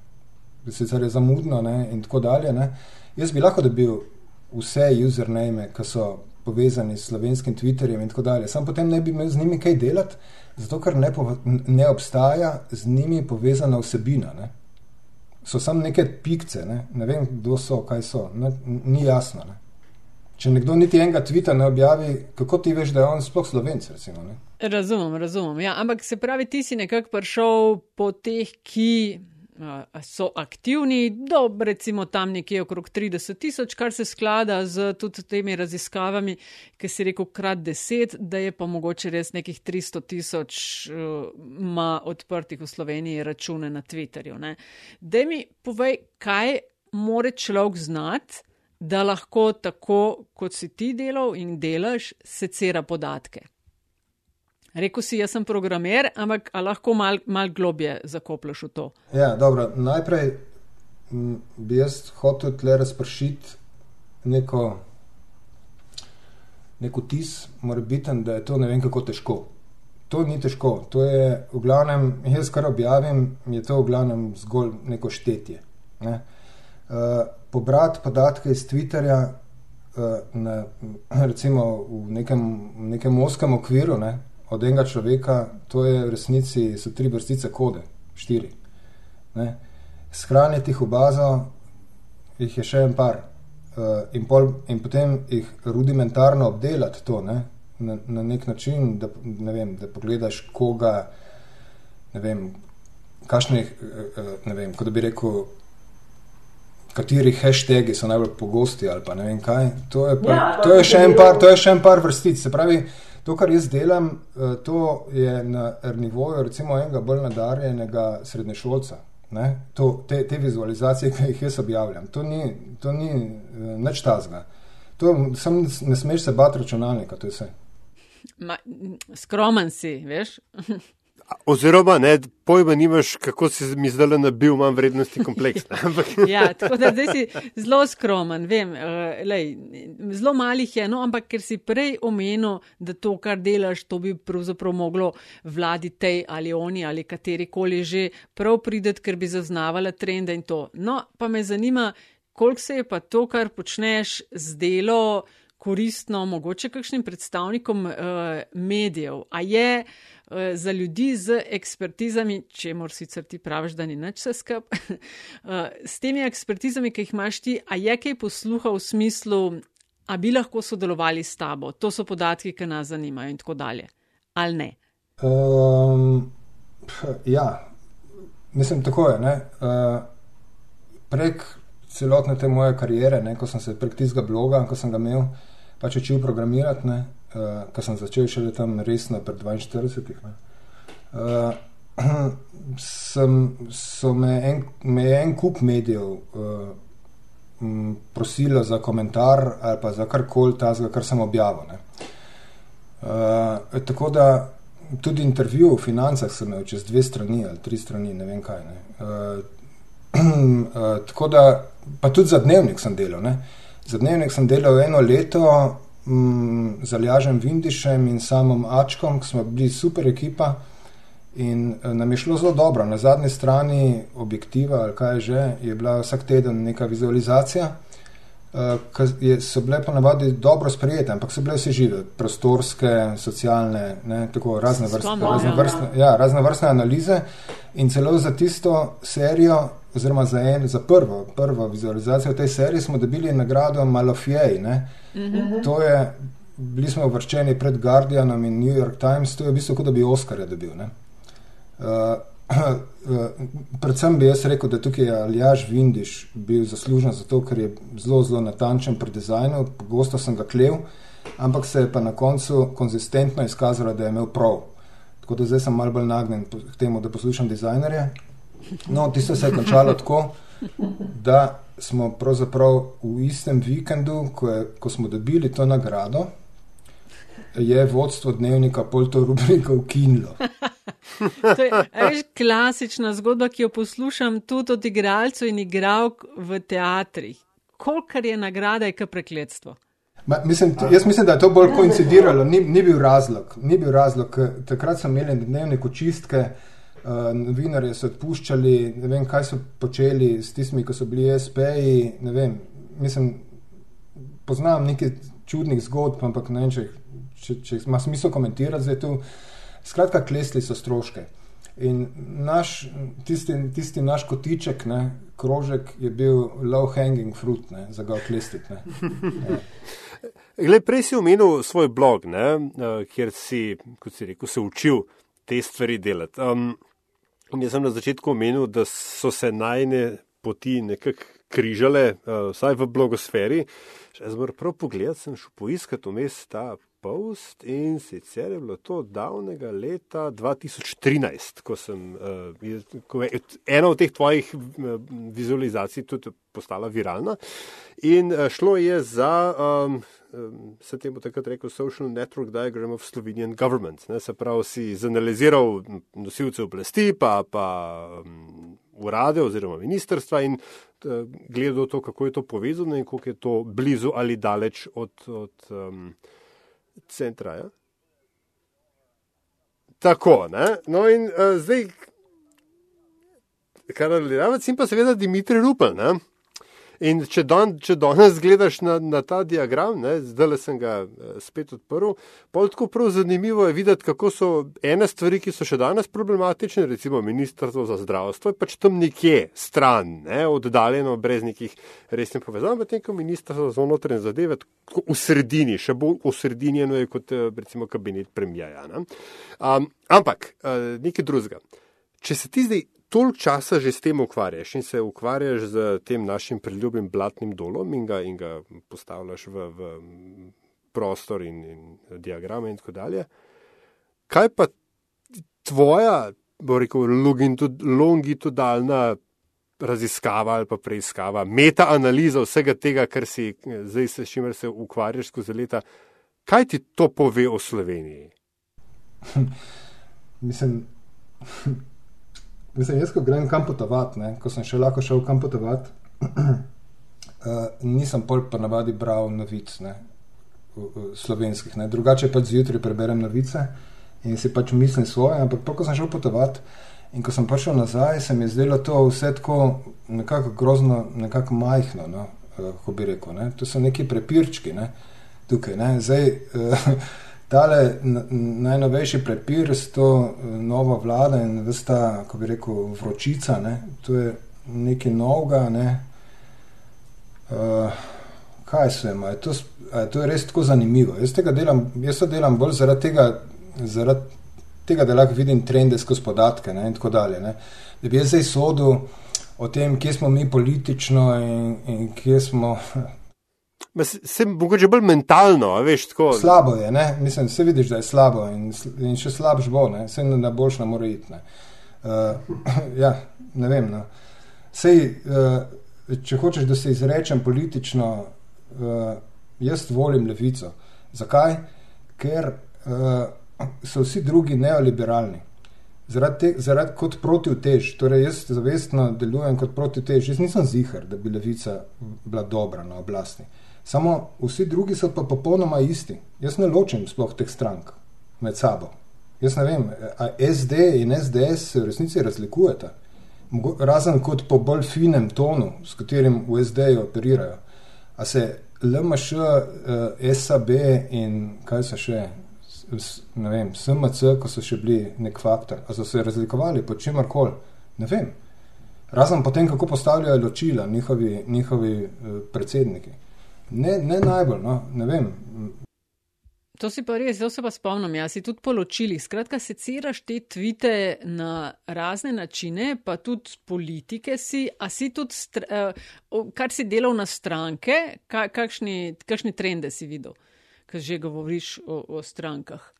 Sicer je zamudno ne, in tako dalje. Ne. Jaz bi lahko dobil vse username, ki so povezani s slovenskim Twitterjem in tako dalje. Sam potem ne bi imel z njimi kaj delati, zato ker ne, ne obstaja z njimi povezana vsebina. Ne. So samo neke pikce, ne. ne vem, kdo so, kaj so, ne, ni jasno. Ne. Če nekdo niti enega tvita ne objavi, kako ti veš, da je on sploh slovenc? Recimo, razumem, razumem. Ja, ampak se pravi, ti si nekako prišel po teh, ki so aktivni, do recimo tam nekje okrog 30 tisoč, kar se sklada z tudi temi raziskavami, ki si rekel krat 10, da je pa mogoče res nekih 300 tisoč ima odprtih v Sloveniji račune na Twitterju. Da mi povej, kaj more človek znati, da lahko tako, kot si ti delal in delaš, secira podatke. Rekel si, jaz sem programer, ampak lahko mal, mal globje zakopljaš v to. Ja, dobro. Najprej bi jaz hotel tle razpršiti neko, neko tis, mora biti, da je to ne vem kako težko. To ni težko, to je v glavnem, jaz kar objavim, je to v glavnem zgolj neko štetje. Ne? Uh, pobrati podatke iz Twitterja, uh, na, recimo v nekem, nekem oskem okviru, ne? Od enega človeka, to je v resnici so tri vrstice kode, štiri. Ne. Shraniti jih v bazo, jih je še en par. Uh, in, pol, in potem jih rudimentarno obdelati to ne, na, na nek način, da, ne vem, da pogledaš, koga, ne vem, kakšnih, uh, ne vem, kot bi rekel, kateri hashtagi so najbolj pogosti ali pa ne vem kaj. To je, pa, ja, to je, še, en par, to je še en par vrstic. Se pravi, uh, To, kar jaz delam, eh, to je na nivoju recimo enega bolj nadarjenega srednješolca. To, te, te vizualizacije, ki jih jaz objavljam, to ni, to ni uh, nič tazga. To, sam ne smeš se bati računalnika, to je vse. Ma, skromen si, veš? <laughs> Oziroma, ne, pojma nimaš, kako si mi zdaj nabil, imam vrednosti kompleks. <laughs> ja, tako da zdaj si zelo skromen, vem, uh, lej, zelo malih je, no, ampak ker si prej omenil, da to, kar delaš, to bi pravzaprav moglo vladi tej ali oni ali katerikoli že prav prideti, ker bi zaznavala trende in to. No, pa me zanima, koliko se je pa to, kar počneš, zdelo koristno, mogoče kakšnim predstavnikom uh, medijev. A je uh, za ljudi z ekspertizami, če mor sicer ti praviš, da ni nič vse skup, uh, <laughs> s temi ekspertizami, ki jih imaš ti, a je kaj posluha v smislu, a bi lahko sodelovali s tabo, to so podatki, ki nas zanimajo in tako dalje. ali ne? Um, ja, mislim, tako je. Uh, prek celotne te moje kariere, ne, ko sem se prek tistega bloga, ko sem ga imel, pač učil programirati, ne, uh, ko sem začel šele tam resno pred 42. Ne, uh, <clears throat> sem, so me en, me en kup medijev uh, prosilo za komentar ali pa za karkoli tazga, kar sem objavil. Ne. Uh, tako da tudi intervju v financah sem imel čez dve strani ali tri strani, ne vem kaj. Ne. Uh, uh, <clears throat> tako da pa tudi za dnevnik sem delal. Ne. Za dnevnik sem delal eno leto um, z Aljažem Vindišem in samom Ačkom, ki smo bili super ekipa in uh, nam je šlo zelo dobro. Na zadnji strani objektiva, ali kaj že, je bila vsak teden neka vizualizacija. Uh, ki so bile pa navadi dobro sprejete, ampak so bile vse žive, prostorske, socialne, ne, tako razne vrste, razne, vrste, ja, razne vrste analize. In celo za tisto serijo oziroma za, en, za prvo, prvo vizualizacijo tej seriji smo dobili nagrado Malofej. Mm -hmm. To je, bili smo uvrščeni pred Guardianom in New York Times, to je v bistvu kot da bi Oscarja dobil. Uh, uh, predvsem bi jaz rekel, da tukaj je Aljaš Vindiš bil zaslužen za to, ker je zelo, zelo natančen pri dizajnu, pogosto sem ga klev, ampak se je pa na koncu konzistentno izkazalo, da je imel prav. Tako da zdaj sem malo bolj nagnjen k temu, da poslušam dizajnerje. No, tisto se je končalo tako, da smo pravzaprav v istem vikendu, ko, je, ko smo dobili to nagrado, je vodstvo dnevnika pol to rubriko ukinilo. to je veš, klasična zgodba, ki jo poslušam tudi od igralcev in igralk v teatrih. Kolikor je nagrada, je kar prekletstvo. Ma, mislim, jaz mislim, da je to bolj koincidiralo, ni, ni bil razlog. Ni bil razlog. Takrat smo imeli dnevnik očistke. Uh, novinarje so odpuščali, ne vem, kaj so počeli s tistimi, ki so bili SP-ji. Ne vem, mislim, poznam nekaj čudnih zgodb, ampak ne vem, če, če, če ima smisel komentirati zdaj tu. Skratka, klesli so stroške. In naš, tisti, tisti naš kotiček, ne, krožek, je bil low hanging fruit ne, za ga oklestiti. <laughs> Glede, prej si omenil svoj blog, ne, uh, kjer si, kot si rekel, se učil te stvari delati. Um, In jaz sem na začetku omenil, da so se najne poti nekako križale, uh, vsaj v blogosferi. Če sem prav pogledal, sem šel poiskati vmes ta post in sicer je bilo to davnega leta 2013, ko sem uh, ko je ena od teh tvojih uh, vizualizacij tudi postala viralna. In šlo je za. Um, se temu takrat rekel Social Network Diagram of Slovenian Government. Ne, se pravi, si zanaliziral nosilce oblasti, pa, pa um, urade oziroma ministrstva in gledal to, kako je to povezano in koliko je to blizu ali daleč od, od um, centra. Ja? Tako, ne? no in uh, zdaj, kar ali ravno, in pa seveda Dimitri Rupel. Ne? In če, don, če danes gledaš na, na ta diagram, zdaj le sem ga eh, spet odprl, pa je tako prav zanimivo videti, kako so ene stvari, ki so še danes problematične, recimo ministrstvo za zdravstvo, je pač tam nekje stran, ne, oddaljeno, brez nekih resnih povezav, medtem ko ministrstvo za notranje zadeve v sredini, še bolj v sredini je kot eh, recimo kabinet premijaja. Um, ampak uh, nekaj drugega. Če se ti zdaj toliko časa že s tem ukvarjaš in se ukvarjaš z tem našim priljubim blatnim dolom in ga, in ga postavljaš v, v prostor in, in diagrame in tako dalje. Kaj pa tvoja, bo rekel, longitudinalna raziskava ali pa preiskava, meta-analiza vsega tega, kar si zdaj se s čimer se ukvarjaš skozi leta, kaj ti to pove o Sloveniji? <laughs> Mislim. Mislim, jaz, ko grem kam potovati, ko sem še lahko šel kam potovati, uh, <clears throat> nisem pol pa navadi bral novic, ne, slovenskih. Ne. Drugače pač zjutraj preberem novice in si pač mislim svoje, ampak pa, ko sem šel potovati in ko sem prišel nazaj, se mi je zdelo to vse tako nekako grozno, nekako majhno, no, uh, ko bi rekel. Ne. To so neki prepirčki ne, tukaj. Ne. Zdaj, uh, <laughs> tale najnovejši prepir s to novo vlado in vsta, ko bi rekel, vročica, ne, to je nekaj novega. Ne. Uh, kaj se ima, je to, je to res tako zanimivo. Jaz, delam, jaz to delam bolj zaradi tega, zaradi tega, da lahko vidim trende skozi podatke ne, in tako dalje. Ne. Da bi jaz zdaj sodel o tem, kje smo mi politično in, in kje smo. Se mogoče bolj mentalno, veš, tako. Slabo je, ne? mislim, se vidiš, da je slabo in, in še slabš bo, ne? se na boljš ne more iti. Ne? Uh, <clears throat> ja, ne vem. No. Sej, uh, če hočeš, da se izrečem politično, uh, jaz volim levico. Zakaj? Ker uh, so vsi drugi neoliberalni. Zaradi, te, zaradi kot protivtež, torej jaz zavestno delujem kot protivtež, jaz nisem zihar, da bi levica bila dobra na oblasti. Samo vsi drugi so pa popolnoma isti. Jaz ne ločim sploh teh strank med sabo. Jaz ne vem, ali SD in SDS se v resnici razlikujeta, razen kot po bolj finem tonu, s katerim v SD-ju operirajo. A se LMŠ, eh, SAB in kaj so še, ne vem, SMC, ko so še bili nek faktor, ali so se razlikovali po čemer koli, ne vem. Razen potem, kako postavljajo ločila njihovi, njihovi uh, predsedniki. Ne, ne najbolj, no, ne vem. To si pa res, zdaj se pa spomnim, jaz si tudi poločili. Skratka, seciraš te tvite na razne načine, pa tudi politike si, a si tudi, uh, kar si delal na stranke, kakšni, kakšni trende si videl? ki že govoriš o, o strankah?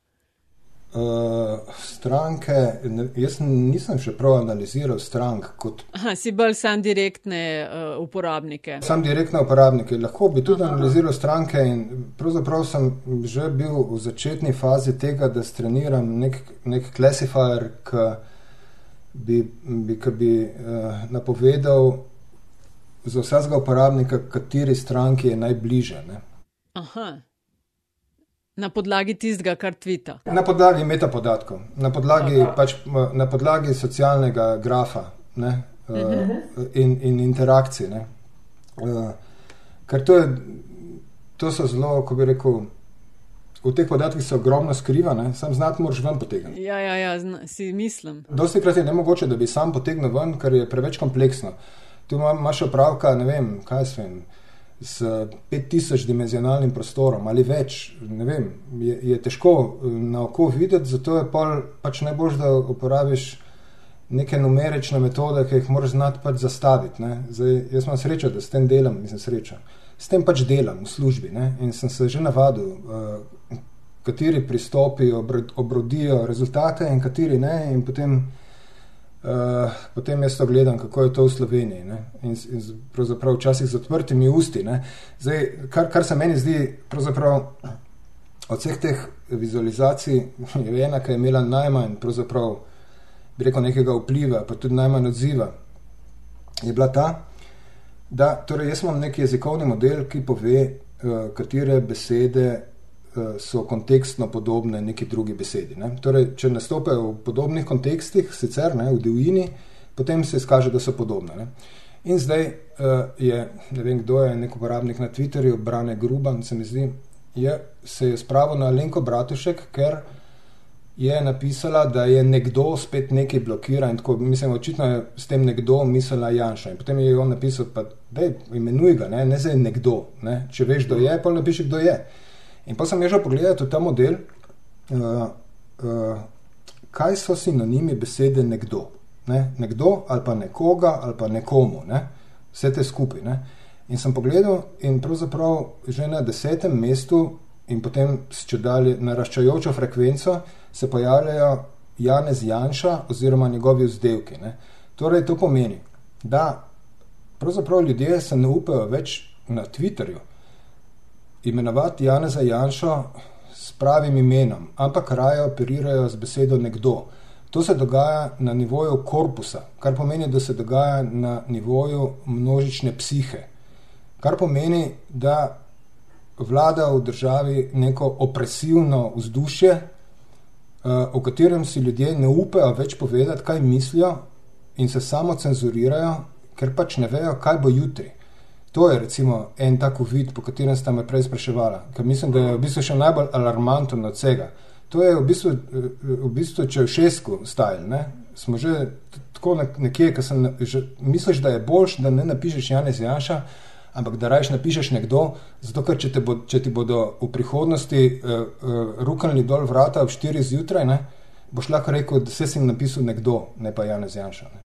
Uh, stranke, ne, jaz nisem še prav analiziral strank. Kot... Aha, si bolj sam direktne uh, uporabnike. Sam direktne uporabnike. Lahko bi tudi Aha. analiziral stranke in pravzaprav sem že bil v začetni fazi tega, da streniram nek, nek classifier, ki bi, bi, ki bi uh, napovedal za vsakega uporabnika, kateri stranki je najbliže. Ne? Aha. Na podlagi tistega, kar tvita. Na podlagi metapodatkov, na podlagi, pač, na podlagi socialnega grafa ne, uh, in, in interakcij. Uh, ker to, je, to so zelo, ko bi rekel, v teh podatkih se ogromno skriva, sam znati moraš ven potegniti. Ja, ja, ja zna, si mislim. Dosti krat je ne mogoče, da bi sam potegnil ven, ker je preveč kompleksno. Tu imaš opravka, ne vem, kaj s tem s 5000 dimenzionalnim prostorom ali več, ne vem, je, je težko eh, na oko videti, zato je pol, pač najbolj, da uporabiš neke numerične metode, ki jih moraš znati pač zastaviti. Zdaj, jaz imam srečo, da s tem delam, mislim srečo. S tem pač delam v službi ne? in sem se že navadil, uh, kateri pristopi obrodijo rezultate in kateri ne. In potem Uh, potem jaz to gledam, kako je to v Sloveniji. Ne? In, in pravzaprav včasih z odprtimi usti. Zdaj, kar, kar se meni zdi, pravzaprav od vseh teh vizualizacij je ena, ki je imela najmanj, pravzaprav rekel, nekega vpliva, pa tudi najmanj odziva, je bila ta, da torej jaz imam neki jezikovni model, ki pove, uh, katere besede so kontekstno podobne neki drugi besedi. Ne? Torej, če nastopajo v podobnih kontekstih, sicer ne, v divjini, potem se izkaže, da so podobne. Ne? In zdaj uh, je, ne vem kdo je, nek uporabnik na Twitterju, Brane Gruban, se mi zdi, je, se je spravil na Lenko Bratušek, ker je napisala, da je nekdo spet nekaj blokiral in tako, mislim, očitno je s tem nekdo mislila Janša. In potem je on napisal, pa da je imenuj ga, ne, ne zdaj nekdo, ne? če veš, kdo je, pa napiši, kdo je. In pa sem že pogledal ta model, uh, uh, kaj so sinonimi besede nekdo. Ne? Nekdo ali pa nekoga ali pa nekomu, ne? vse te skupaj. Ne? In sem pogledal, in pravzaprav že na desetem mestu, in potem s če dalje naraščajočo frekvenco, se pojavljajo Janez Janša oziroma njegovi vzdelki. Ne? Torej, to pomeni, da pravzaprav ljudje se ne upajo več na Twitterju imenovati Janeza Janša s pravim imenom, ampak raje operirajo z besedo nekdo. To se dogaja na nivoju korpusa, kar pomeni, da se dogaja na nivoju množične psihe. Kar pomeni, da vlada v državi neko opresivno vzdušje, eh, o katerem si ljudje ne upajo več povedati, kaj mislijo, in se samo cenzurirajo, ker pač ne vejo, kaj bo jutri. To je recimo en tak vid, po katerem ste me prej spraševali, ker mislim, da je v bistvu še najbolj alarmanten od vsega. To je v bistvu, v bistvu če v šestku stajl, ne? smo že tako nekje, ki sem že, misliš, da je boljš, da ne napišeš Janez Janša, ampak da rajš napišeš nekdo, zato ker če, bo, če ti bodo v prihodnosti uh, uh, rukali dol vrata ob 4 zjutraj, ne, boš lahko rekel, da si napisal nekdo, ne pa Janez Janša. Ne.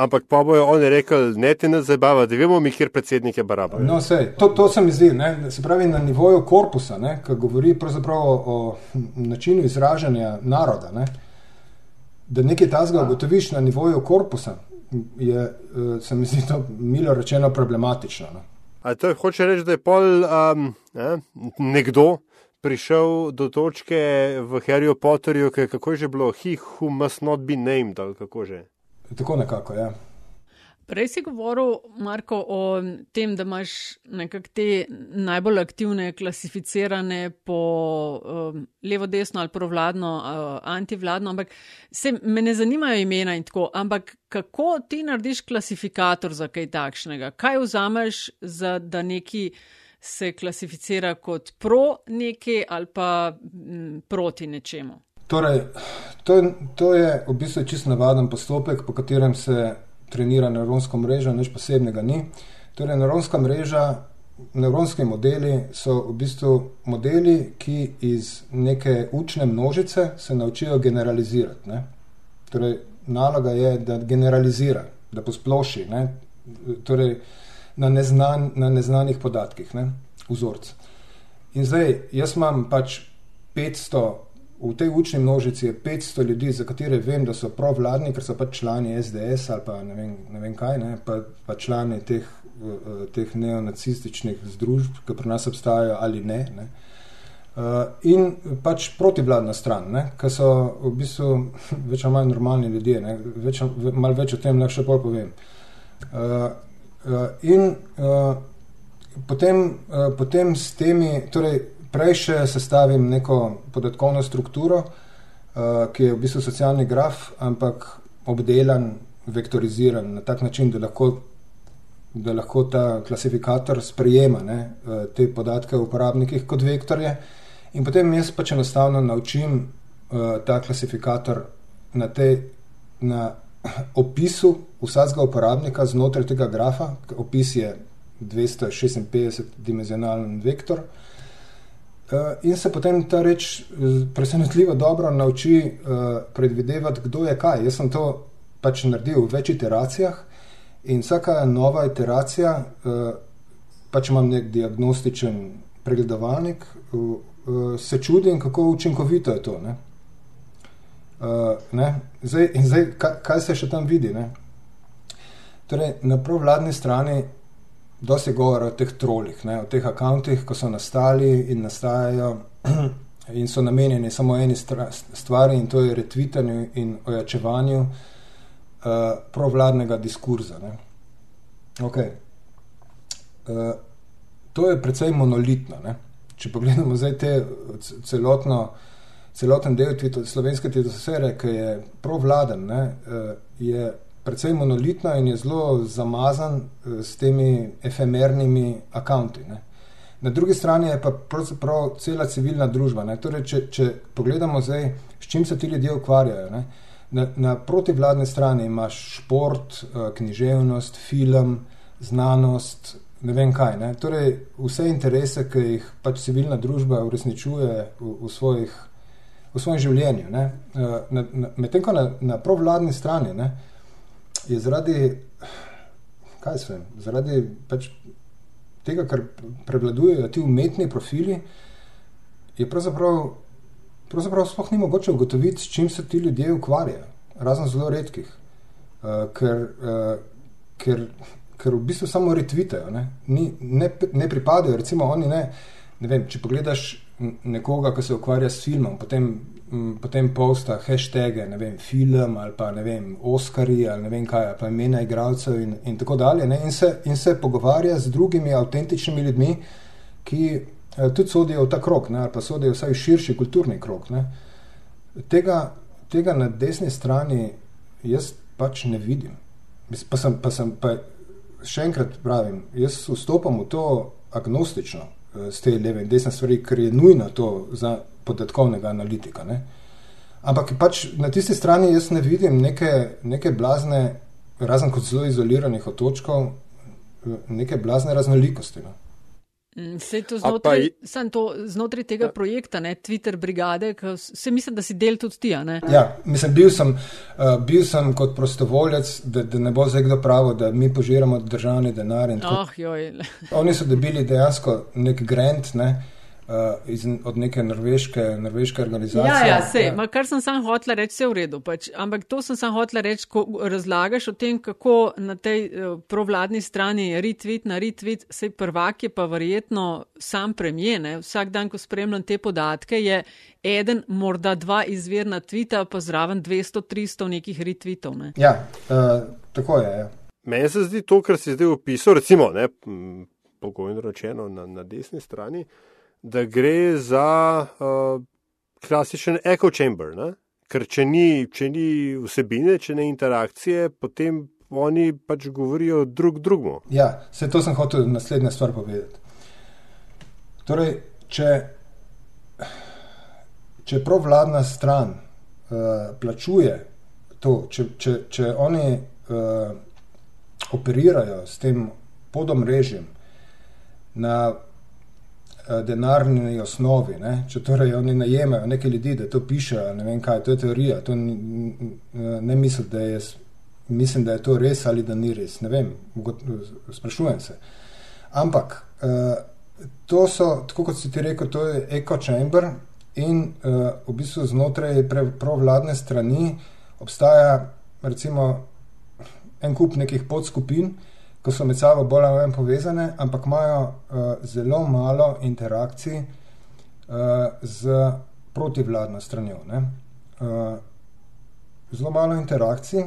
Ampak pa bojo oni rekli, ne te ne zabava, da vemo mi, kjer predsednik je baraba. No, sej, to, to se mi zdi, ne, se pravi na nivoju korpusa, ki govori pravzaprav o, o načinu izražanja naroda. Ne, da nekaj tazga ugotoviš na nivoju korpusa, je, eh, se mi zdi to milo rečeno problematično. Ne. A to hoče reči, da je pol um, ne, nekdo prišel do točke v Harryju Potterju, kako je že bilo, he who must not be named, ali kako že. Tako nekako, ja. Prej si govoril, Marko, o tem, da imaš nekako te najbolj aktivne, klasificirane po um, levo, desno ali provladno, uh, antivladno, ampak se me ne zanimajo imena in tako, ampak kako ti narediš klasifikator za kaj takšnega? Kaj vzameš, za, da neki se klasificira kot pro neki ali pa m, proti nečemu? Torej, to, to je v bistvu čisto navaden postopek, po katerem se trenira nevronsko mrežo, nič posebnega ni. Torej, nevronska mreža, nevronski modeli so v bistvu modeli, ki iz neke učne množice se naučijo generalizirati. Ne? Torej, naloga je, da generalizira, da posploši ne? Torej, na, neznan, na neznanih podatkih, ne? vzorc. In zdaj, jaz imam pač 500 v tej učni množici je 500 ljudi, za katere vem, da so provladni, ker so pač člani SDS ali pa ne vem, ne vem kaj, ne, pa, pa člani teh, uh, teh neonacističnih združb, ki pri nas obstajajo ali ne. ne. Uh, in pač protivladna stran, ki so v bistvu <laughs> več ali manj normalni ljudje, več, malo več o tem lahko še pol povem. Uh, uh, in uh, potem, uh, potem s temi, torej prej še sestavim neko podatkovno strukturo, uh, ki je v bistvu socialni graf, ampak obdelan, vektoriziran na tak način, da lahko, da lahko ta klasifikator sprejema ne, uh, te podatke o uporabnikih kot vektorje. In potem jaz pač enostavno naučim uh, ta klasifikator na, te, na <clears throat> opisu vsakega uporabnika znotraj tega grafa. Opis je 256-dimenzionalen vektor. Uh, in se potem ta reč uh, presenetljivo dobro nauči uh, predvidevati, kdo je kaj. Jaz sem to pač naredil v več iteracijah in vsaka nova iteracija, pač imam nek diagnostičen pregledovalnik, se čudim, kako učinkovito je to. Ne? Ne? Zdaj, in zdaj, kaj, kaj se še tam vidi? Ne? Torej, na provladni strani dosti govora o teh trolih, ne, o teh akantih, ko so nastali in nastajajo <clears throat> in so namenjeni samo eni stvari in to je retvitanju in ojačevanju uh, provladnega diskurza. Okay. Uh, eh, to je precej monolitno. Ne. Če pogledamo zdaj te celotno, celoten del slovenske tvitosfere, ki je provladen, ne, uh, je precej monolitna in je zelo zamazan eh, s temi efemernimi akonti. Na drugi strani je pa cela civilna družba. Torej, če, če pogledamo zdaj, s čim se ti ljudje ukvarjajo. Ne? Na, na protivladni strani imaš šport, eh, književnost, film, znanost, ne vem kaj. Ne? Torej, vse interese, ki jih pač civilna družba uresničuje v, v, svojih, v svojem življenju. Eh, medtem ko na, na provladni strani ne, je zaradi, kaj se vem, zaradi pač tega, kar prevladujejo ti umetni profili, je pravzaprav, pravzaprav sploh ni mogoče ugotoviti, s čim se ti ljudje ukvarjajo, razen zelo redkih, uh, ker, uh, ker, ker v bistvu samo retvitajo, ne, Ni, ne, ne pripadajo, recimo oni ne, ne vem, če pogledaš nekoga, ki se ukvarja s filmom, potem potem posta hashtage, ne vem, film ali pa ne vem, Oscari ali ne vem kaj, pa imena igralcev in, in tako dalje. In se, in se pogovarja z drugimi avtentičnimi ljudmi, ki eh, tudi sodijo v ta krok, ne, ali pa sodijo vsaj v širši kulturni krok. Tega, tega na desni strani jaz pač ne vidim. Pa sem, pa sem, pa še enkrat pravim, jaz vstopam v to agnostično z eh, te leve in desne stvari, ker je nujno to za podatkovnega analitika. Ne? Ampak pač na tisti strani jaz ne vidim neke, neke blazne, razen kot zelo izoliranih otočkov, neke blazne raznolikosti. No. Vse mm, to znotraj, pa, to znotraj tega ja. projekta, ne, Twitter brigade, se mislim, da si del tudi ti. Ja, mislim, bil sem, uh, bil sem kot prostovoljec, da, da ne bo zdaj kdo pravo, da mi požiramo državni denar. Oh, <laughs> Oni so dobili dejansko nek grant. Ne, iz, od neke norveške, norveške organizacije. Ja, ja, se, ja. kar sem sam hotel reči, vse v redu. Pač. Ampak to sem sam hotel reči, ko razlagaš o tem, kako na tej uh, provladni strani je retweet na retweet, se prvak je pa verjetno sam premijene. Vsak dan, ko spremljam te podatke, je eden, morda dva izvirna tvita, pa zraven 200-300 nekih retweetov. Ne. Ja, uh, tako je. Ja. Meni se zdi to, kar si zdaj opisal, recimo, ne, pogojno rečeno na, na desni strani, uh, da gre za uh, klasičen echo chamber. Ne? Ker če ni, če ni vsebine, če ne interakcije, potem oni pač govorijo drug drugemu. Ja, se to sem hotel naslednja stvar povedati. Torej, če, če prav vladna stran uh, plačuje to, če, če, če oni uh, operirajo s tem podomrežjem na denarni osnovi. Ne? Če torej oni najemajo nekaj ljudi, da to pišejo, ne vem kaj, to je teorija, to ni, ne mislim, da je, mislim, da je to res ali da ni res, ne vem, sprašujem se. Ampak eh, to so, tako kot si ti rekel, to je echo chamber in eh, v bistvu znotraj provladne strani obstaja recimo en kup nekih podskupin, ko so med sabo bolj ali manj povezane, ampak imajo uh, zelo malo interakcij uh, z protivladno stranjo. Uh, zelo malo interakcij,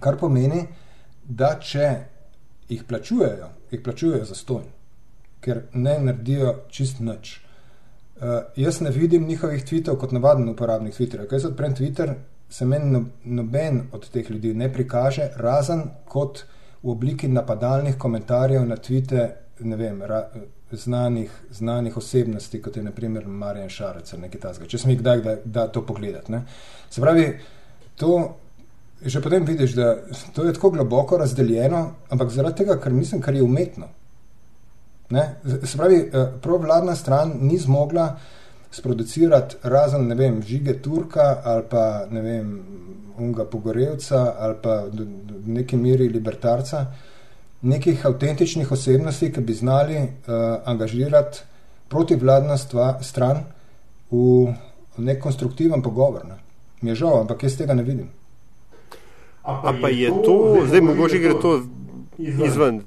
kar pomeni, da če jih plačujejo, jih plačujejo za stojn, ker ne naredijo čist nič. Uh, jaz ne vidim njihovih tvitev kot navaden uporabnik Twitterja. Kaj se odprem Twitter, se meni no, noben od teh ljudi ne prikaže, razen kot v obliki napadalnih komentarjev na tvite vem, ra, znanih, znanih osebnosti, kot je naprimer Marjan Šarec ali nekaj tasga. Če sem jih kdaj da, to pogledati. Ne? Se pravi, to že potem vidiš, da to je tako globoko razdeljeno, ampak zaradi tega, ker mislim, kar je umetno. Ne? Se pravi, eh, provladna stran ni zmogla sproducirati razen, ne vem, žige Turka ali pa, ne vem, unga pogorevca ali pa v neki meri libertarca, nekih avtentičnih osebnosti, ki bi znali uh, angažirati protivladna stva, stran v, nek konstruktiven pogovor. Ne. Mi je žal, ampak jaz tega ne vidim. A pa je to, zdaj mogoče gre to izven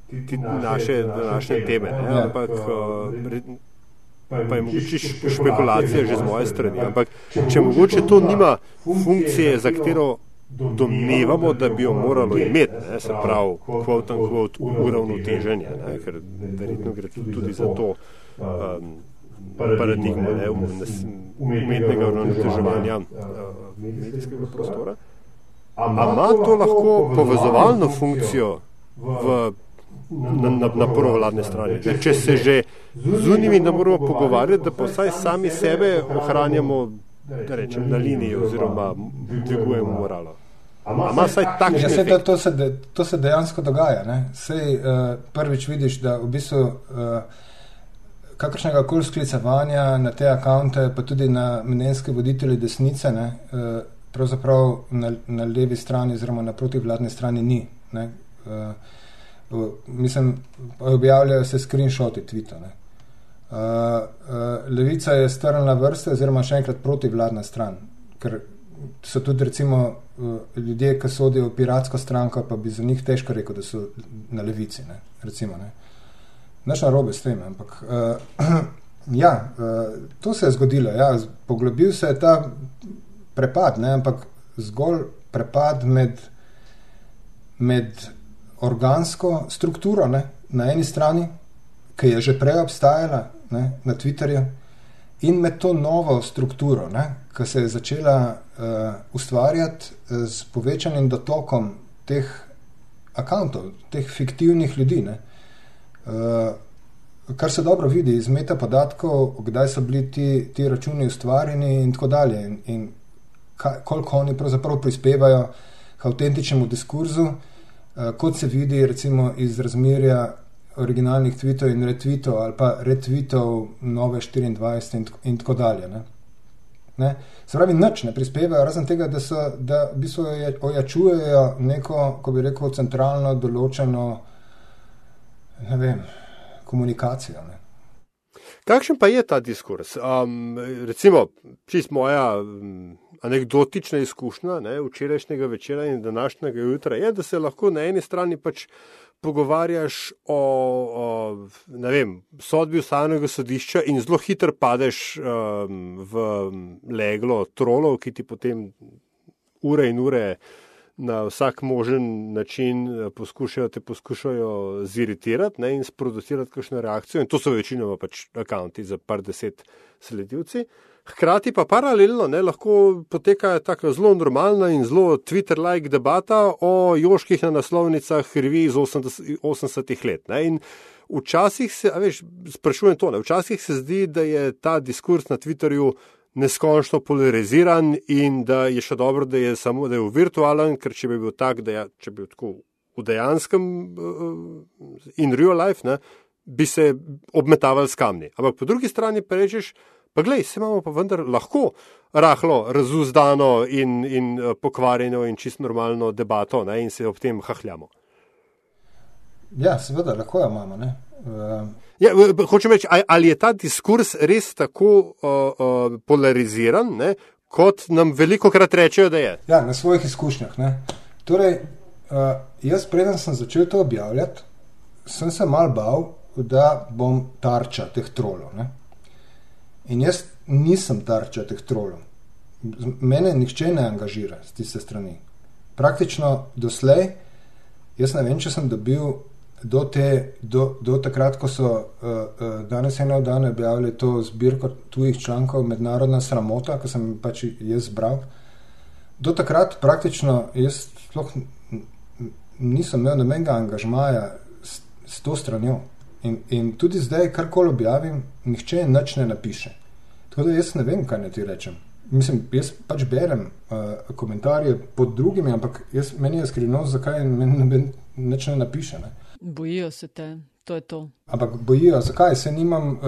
naše današnje teme, ne, ampak uh, pa je mogoče špekulacija že z moje strani. Ampak če mogoče to nima funkcije, za katero domnevamo, da bi jo moralo imeti, ne, se pravi, quote unquote, uravnoteženje, ne, ker verjetno gre tudi za to um, paradigmo ne, umetnega uravnoteževanja uh, medijskega prostora. Ampak ima to lahko povezovalno funkcijo v na, na, na provladne strani. Ne? Če se že z njimi ne moramo pogovarjati, da pa vsaj sami sebe ohranjamo rečem, na liniji oziroma dvigujemo moralo. Ama vsaj takšne ja, se, to, se de, to se dejansko dogaja. Sej, uh, prvič vidiš, da v bistvu uh, kakršnega koli sklicevanja na te akonte, pa tudi na mnenjske voditelje desnice, ne, uh, pravzaprav na, na levi strani oziroma na protivladni strani ni. Ne, uh, mislim, objavljajo se screenshoti Twitter. Uh, uh, levica je strnila vrste, oziroma še enkrat protivladna stran, ker so tudi recimo uh, ljudje, ki sodijo v piratsko stranko, pa bi za njih težko rekel, da so na levici. Ne? Recimo, ne? Naš narobe s tem, ampak uh, <clears throat> ja, uh, to se je zgodilo. Ja, poglobil se je ta prepad, ne? ampak zgolj prepad med, med organsko strukturo ne, na eni strani, ki je že prej obstajala ne, na Twitterju, in med to novo strukturo, ne, ki se je začela uh, ustvarjati z eh, povečanim dotokom teh akantov, teh fiktivnih ljudi. Ne, uh, Kar se dobro vidi iz meta podatkov, kdaj so bili ti, ti računi ustvarjeni, in tako dalje, in, in kaj, koliko oni pravzaprav prispevajo k avtentičnemu diskurzu, uh, kot se vidi recimo iz razmerja originalnih tweetov in retvitov ali pa retvitov nove 24 in, in tako dalje. Ne? Ne? Se pravi, nič ne prispevajo, razen tega, da, so, da v bistvu ojačujejo neko, ko bi rekel, centralno določeno ne vem, komunikacijo. Ne? Kakšen pa je ta diskurs? Um, recimo, čist moja um, anekdotična izkušnja ne, včerajšnjega večera in današnjega jutra je, da se lahko na eni strani pač pogovarjaš o, o vem, sodbi ustavnega sodišča in zelo hitro padeš um, v leglo trolov, ki ti potem ure in ure na vsak možen način eh, poskušajo te poskušajo ziritirati ne, in sproducirati kakšno reakcijo. In to so večinoma pač akanti za par deset sledilci. Hkrati pa paralelno ne, lahko poteka tako zelo normalna in zelo Twitter-like debata o joških na naslovnicah revij iz 80-ih let. Ne. In včasih se, veš, sprašujem to, ne, včasih se zdi, da je ta diskurs na Twitterju neskončno polariziran in da je še dobro, da je samo da je virtualen, ker če bi bil tak, da je, če bi bil tako v dejanskem uh, in real life, ne, bi se obmetavali s kamni. Ampak po drugi strani pa rečeš, Pa glej, se imamo pa vendar lahko rahlo razuzdano in, in eh, pokvarjeno in čisto normalno debato ne, in se ob tem hahljamo. Ja, seveda, lahko jo imamo. Uh... Ja, hočem reči, ali je ta diskurs res tako uh, uh, polariziran, ne, kot nam veliko krat rečejo, da je? Ja, na svojih izkušnjah. Ne. Torej, uh, jaz, preden sem začel to objavljati, sem se mal bal, da bom tarča teh trolov. Ne. In jaz nisem tarča teh trolov. Mene nihče ne angažira z tiste strani. Praktično doslej, jaz ne vem, če sem dobil do, te, do, do takrat, ko so uh, uh, danes eno dan objavili to zbirko tujih člankov Mednarodna sramota, ki sem pač jaz zbral. Do takrat praktično jaz sploh nisem imel nobenega angažmaja s, s to stranjo. In, in tudi zdaj, kar koli objavim, nihče nič ne napiše. Tako da jaz ne vem, kaj naj ti rečem. Mislim, jaz pač berem uh, komentarje pod drugimi, ampak jaz, meni je skrivno, zakaj meni nič ne napiše. Ne. Bojijo se te to je to. Ampak bojijo, zakaj se nimam uh,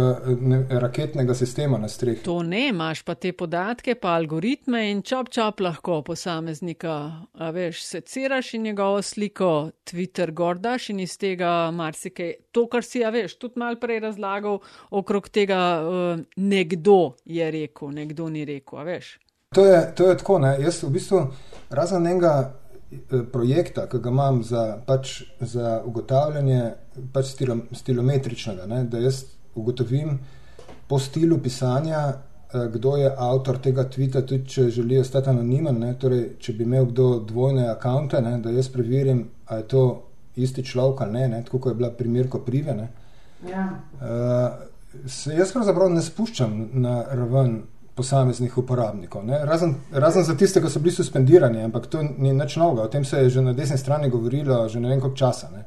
ne, raketnega sistema na strehi? To ne, imaš pa te podatke, pa algoritme in čop čop lahko posameznika, a veš, seciraš in njegovo sliko, Twitter gordaš in iz tega marsikaj. To, kar si, a veš, tudi mal prej razlagal okrog tega, uh, nekdo je rekel, nekdo ni rekel, a veš. To je, to je tako, ne? jaz v bistvu razen enega projekta, ki ga imam za, pač, za ugotavljanje pač stilo, stilometričnega, ne, da jaz ugotovim po stilu pisanja, eh, kdo je avtor tega tvita, tudi če želi ostati anonimen. Ne, torej, če bi imel kdo dvojne akonte, da jaz preverim, ali je to isti človek ali ne, ne, tako kot je bila primerko prive. Ne, ja. uh, se jaz pravzaprav ne spuščam na raven posameznih uporabnikov. Razen, razen za tiste, ki so bili suspendirani, ampak to ni nič novega. O tem se je že na desni strani govorilo že ne vem koliko časa. Ne?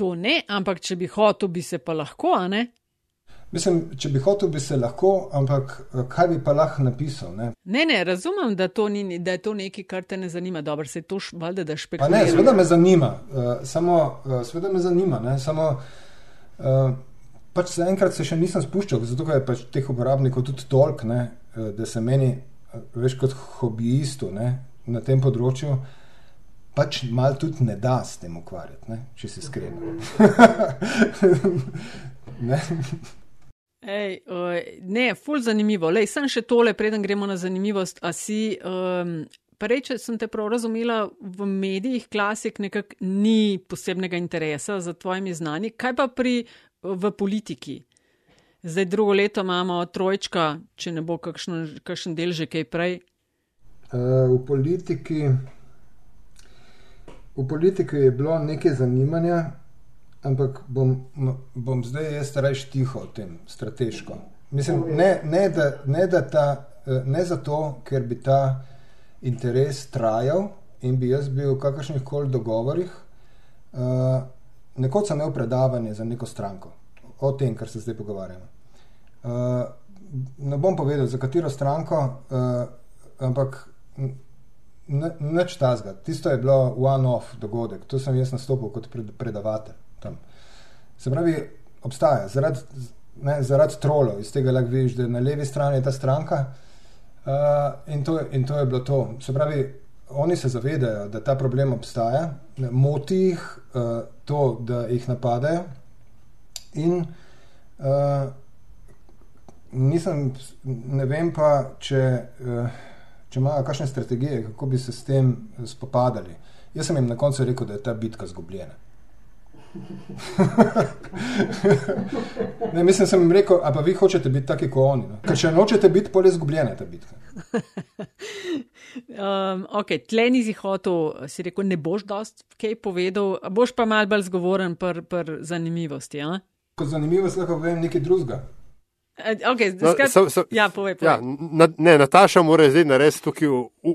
To ne, ampak če bi hotel, bi se pa lahko, a ne? Mislim, če bi hotel, bi se lahko, ampak eh, kaj bi pa lahko napisal? Ne, ne, ne razumem, da, to ni, da je to nekaj, kar te ne zanima. Dobro, se to valjda, da špekuliraš. Ne, seveda me zanima, uh, samo, uh, seveda me zanima, ne, samo. Uh, pač zaenkrat se še nisem spuščal, zato je pač teh uporabnikov tudi toliko, ne, eh, da se meni, eh, veš, kot hobijistu ne, na tem področju, pač malo tudi ne da s tem ukvarjati, ne, če si iskren. <laughs> Ej, uh, ne, ful zanimivo. Lej, sem še tole, preden gremo na zanimivost. A si, um, prej, če sem te prav razumela, v medijih klasik nekako ni posebnega interesa za tvojimi znani. Kaj pa pri v politiki. Zdaj drugo leto imamo trojčka, če ne bo kakšen, kakšen del že kaj prej. Uh, v, politiki, v politiki je bilo nekaj zanimanja, ampak bom, bom zdaj jaz reč tiho o tem, strateško. Mislim, ne, ne, da, ne, da ta, eh, ne zato, ker bi ta interes trajal in bi jaz bil v kakršnih koli dogovorih. Uh, nekoč sem imel predavanje za neko stranko o tem, kar se zdaj pogovarjamo. Uh, ne bom povedal, za katero stranko, uh, ampak nič tazga. Tisto je bilo one-off dogodek, tu sem jaz nastopil kot predavatelj. Tam. Se pravi, obstaja zaradi, ne, zaradi trolov, iz tega lahko vidiš, da je na levi strani ta stranka uh, in, to, in to je bilo to. Se pravi, oni se zavedajo, da ta problem obstaja, moti jih uh, to, da jih napadajo in uh, nisem, ne vem pa, če. Uh, če imajo kakšne strategije, kako bi se s tem spopadali. Jaz sem jim na koncu rekel, da je ta bitka zgubljena. <laughs> ne, mislim, sem jim rekel, a pa vi hočete biti taki kot oni. No? Ker če nočete biti, pol je zgubljena ta bitka. <laughs> um, ok, tle nisi hotel, si rekel, ne boš dost kaj povedal, boš pa mal bolj zgovoren per, per zanimivosti. Ja? Kot zanimivost lahko povem nekaj drugega. Eh, okay, skrat... no, so, so, ja, povej, povej. Ja, na, ne, Nataša mora zdaj narediti tukaj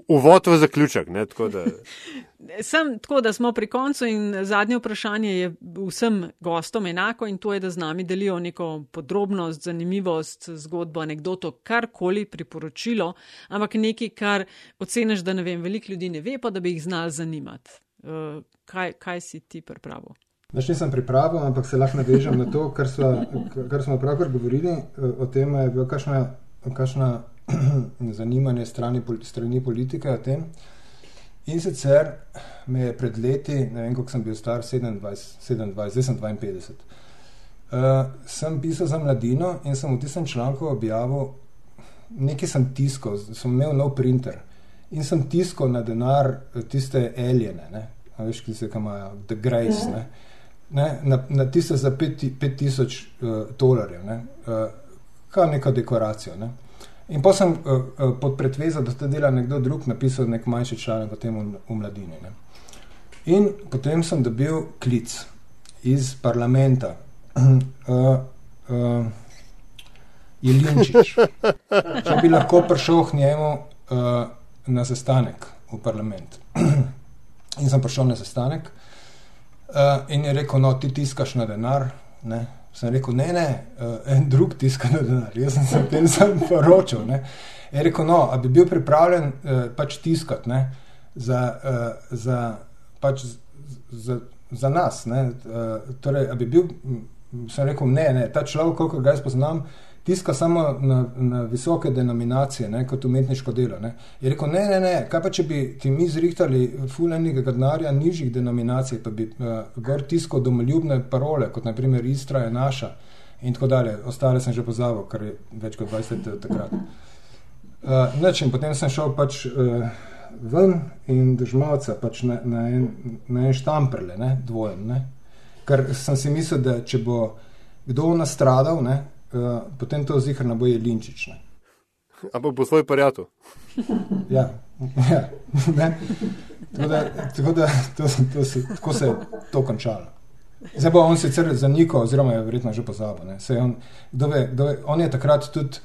uvod v zaključek. Ne, tako, da... <laughs> Sem tako, da smo pri koncu in zadnje vprašanje je vsem gostom enako in to je, da z nami delijo neko podrobnost, zanimivost, zgodbo, anegdoto, karkoli priporočilo, ampak nekaj, kar oceniš, da ne vem, veliko ljudi ne ve, pa da bi jih znal zanimati. Uh, kaj, kaj si ti pripravil? Naš nisem pripravil, ampak se lahko navežem na to, kar, sva, kar smo pravkar govorili. O tem je bilo kakšno, kakšno <clears throat> zanimanje strani, strani politike o tem. In sicer me je pred leti, ne vem, koliko sem bil star, 27, 27 zdaj sem 52. Uh, sem pisal za mladino in sem v tistem članku objavil, nekaj sem tiskal, sem imel nov printer in sem tiskal na denar tiste aljene, veš, ki se imajo, The Grace. -huh ne, na, na tiste za 5000 uh, dolarjev, ne, uh, kar neko dekoracijo. Ne. In pa sem uh, uh, pod pretvezo, da to dela nekdo drug, napisal nek manjši članek o tem v, v mladini. Ne. In potem sem dobil klic iz parlamenta. Uh, uh, Je Linčič, če bi lahko prišel k njemu uh, na sestanek v parlament. In sem prišel na sestanek, Uh, in je rekel, no, ti tiskaš na denar. Ne? Sem rekel, ne, ne, uh, en drug tiska na denar. Jaz sem se tem sam poročal. Ne? Je rekel, no, a bi bil pripravljen uh, pač tiskati za, uh, za, pač za, za nas. Uh, torej, a bi bil, sem rekel, ne, ne, ta človek, koliko ga jaz poznam, uh, tiska samo na, na visoke denominacije, ne, kot umetniško delo. Ne. Je rekel, ne, ne, ne, kaj pa če bi ti mi zrihtali fulenega denarja nižjih denominacij, pa bi uh, gor tiskal domoljubne parole, kot naprimer Istra je naša in tako dalje. Ostale sem že pozabil, ker je več kot 20 let takrat. Uh, neč, in potem sem šel pač uh, ven in državca pač na, na, en, na en štamprle, ne, dvojen. Ne. Ker sem si mislil, da če bo kdo nastradal, ne, uh, potem to zihar ne boje linčične. Ampak po svoj prijatelj. <laughs> ja, ja. tako da, tako, da to, to se, tako se je to končalo. Zdaj bo on sicer za Niko, oziroma je verjetno že pozabil. On, on je takrat tudi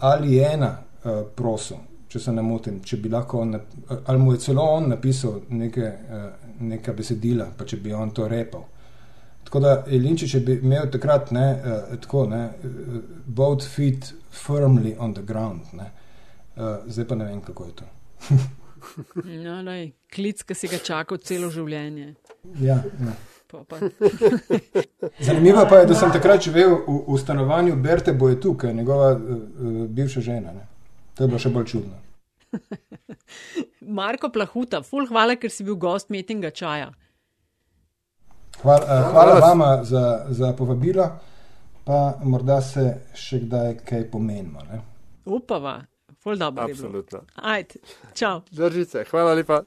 ali ena uh, prosil, če se ne motim, če bi lahko, on, ali mu je celo on napisal neke, uh, neka besedila, pa če bi on to repal. Tako da Jelinčič je imel takrat ne, uh, tako, ne, uh, both feet firmly on the ground. Ne. Uh, zdaj pa ne vem, kako je to. <laughs> no, lej, klic, ki si ga čakal celo življenje. Ja, ja. <laughs> Zanimivo pa je, da sem takrat živel v, v stanovanju Berte Bojetu, ki je njegova uh, bivša žena. Ne. To je bilo še bolj čudno. <laughs> Marko Plahuta, ful hvala, ker si bil gost metinga čaja. Hvala, uh, hvala vama za, za povabilo, pa morda se še kdaj kaj pomenimo. Upava, ful dobro. Absolutno. Ajde, čau. Držite, hvala lepa.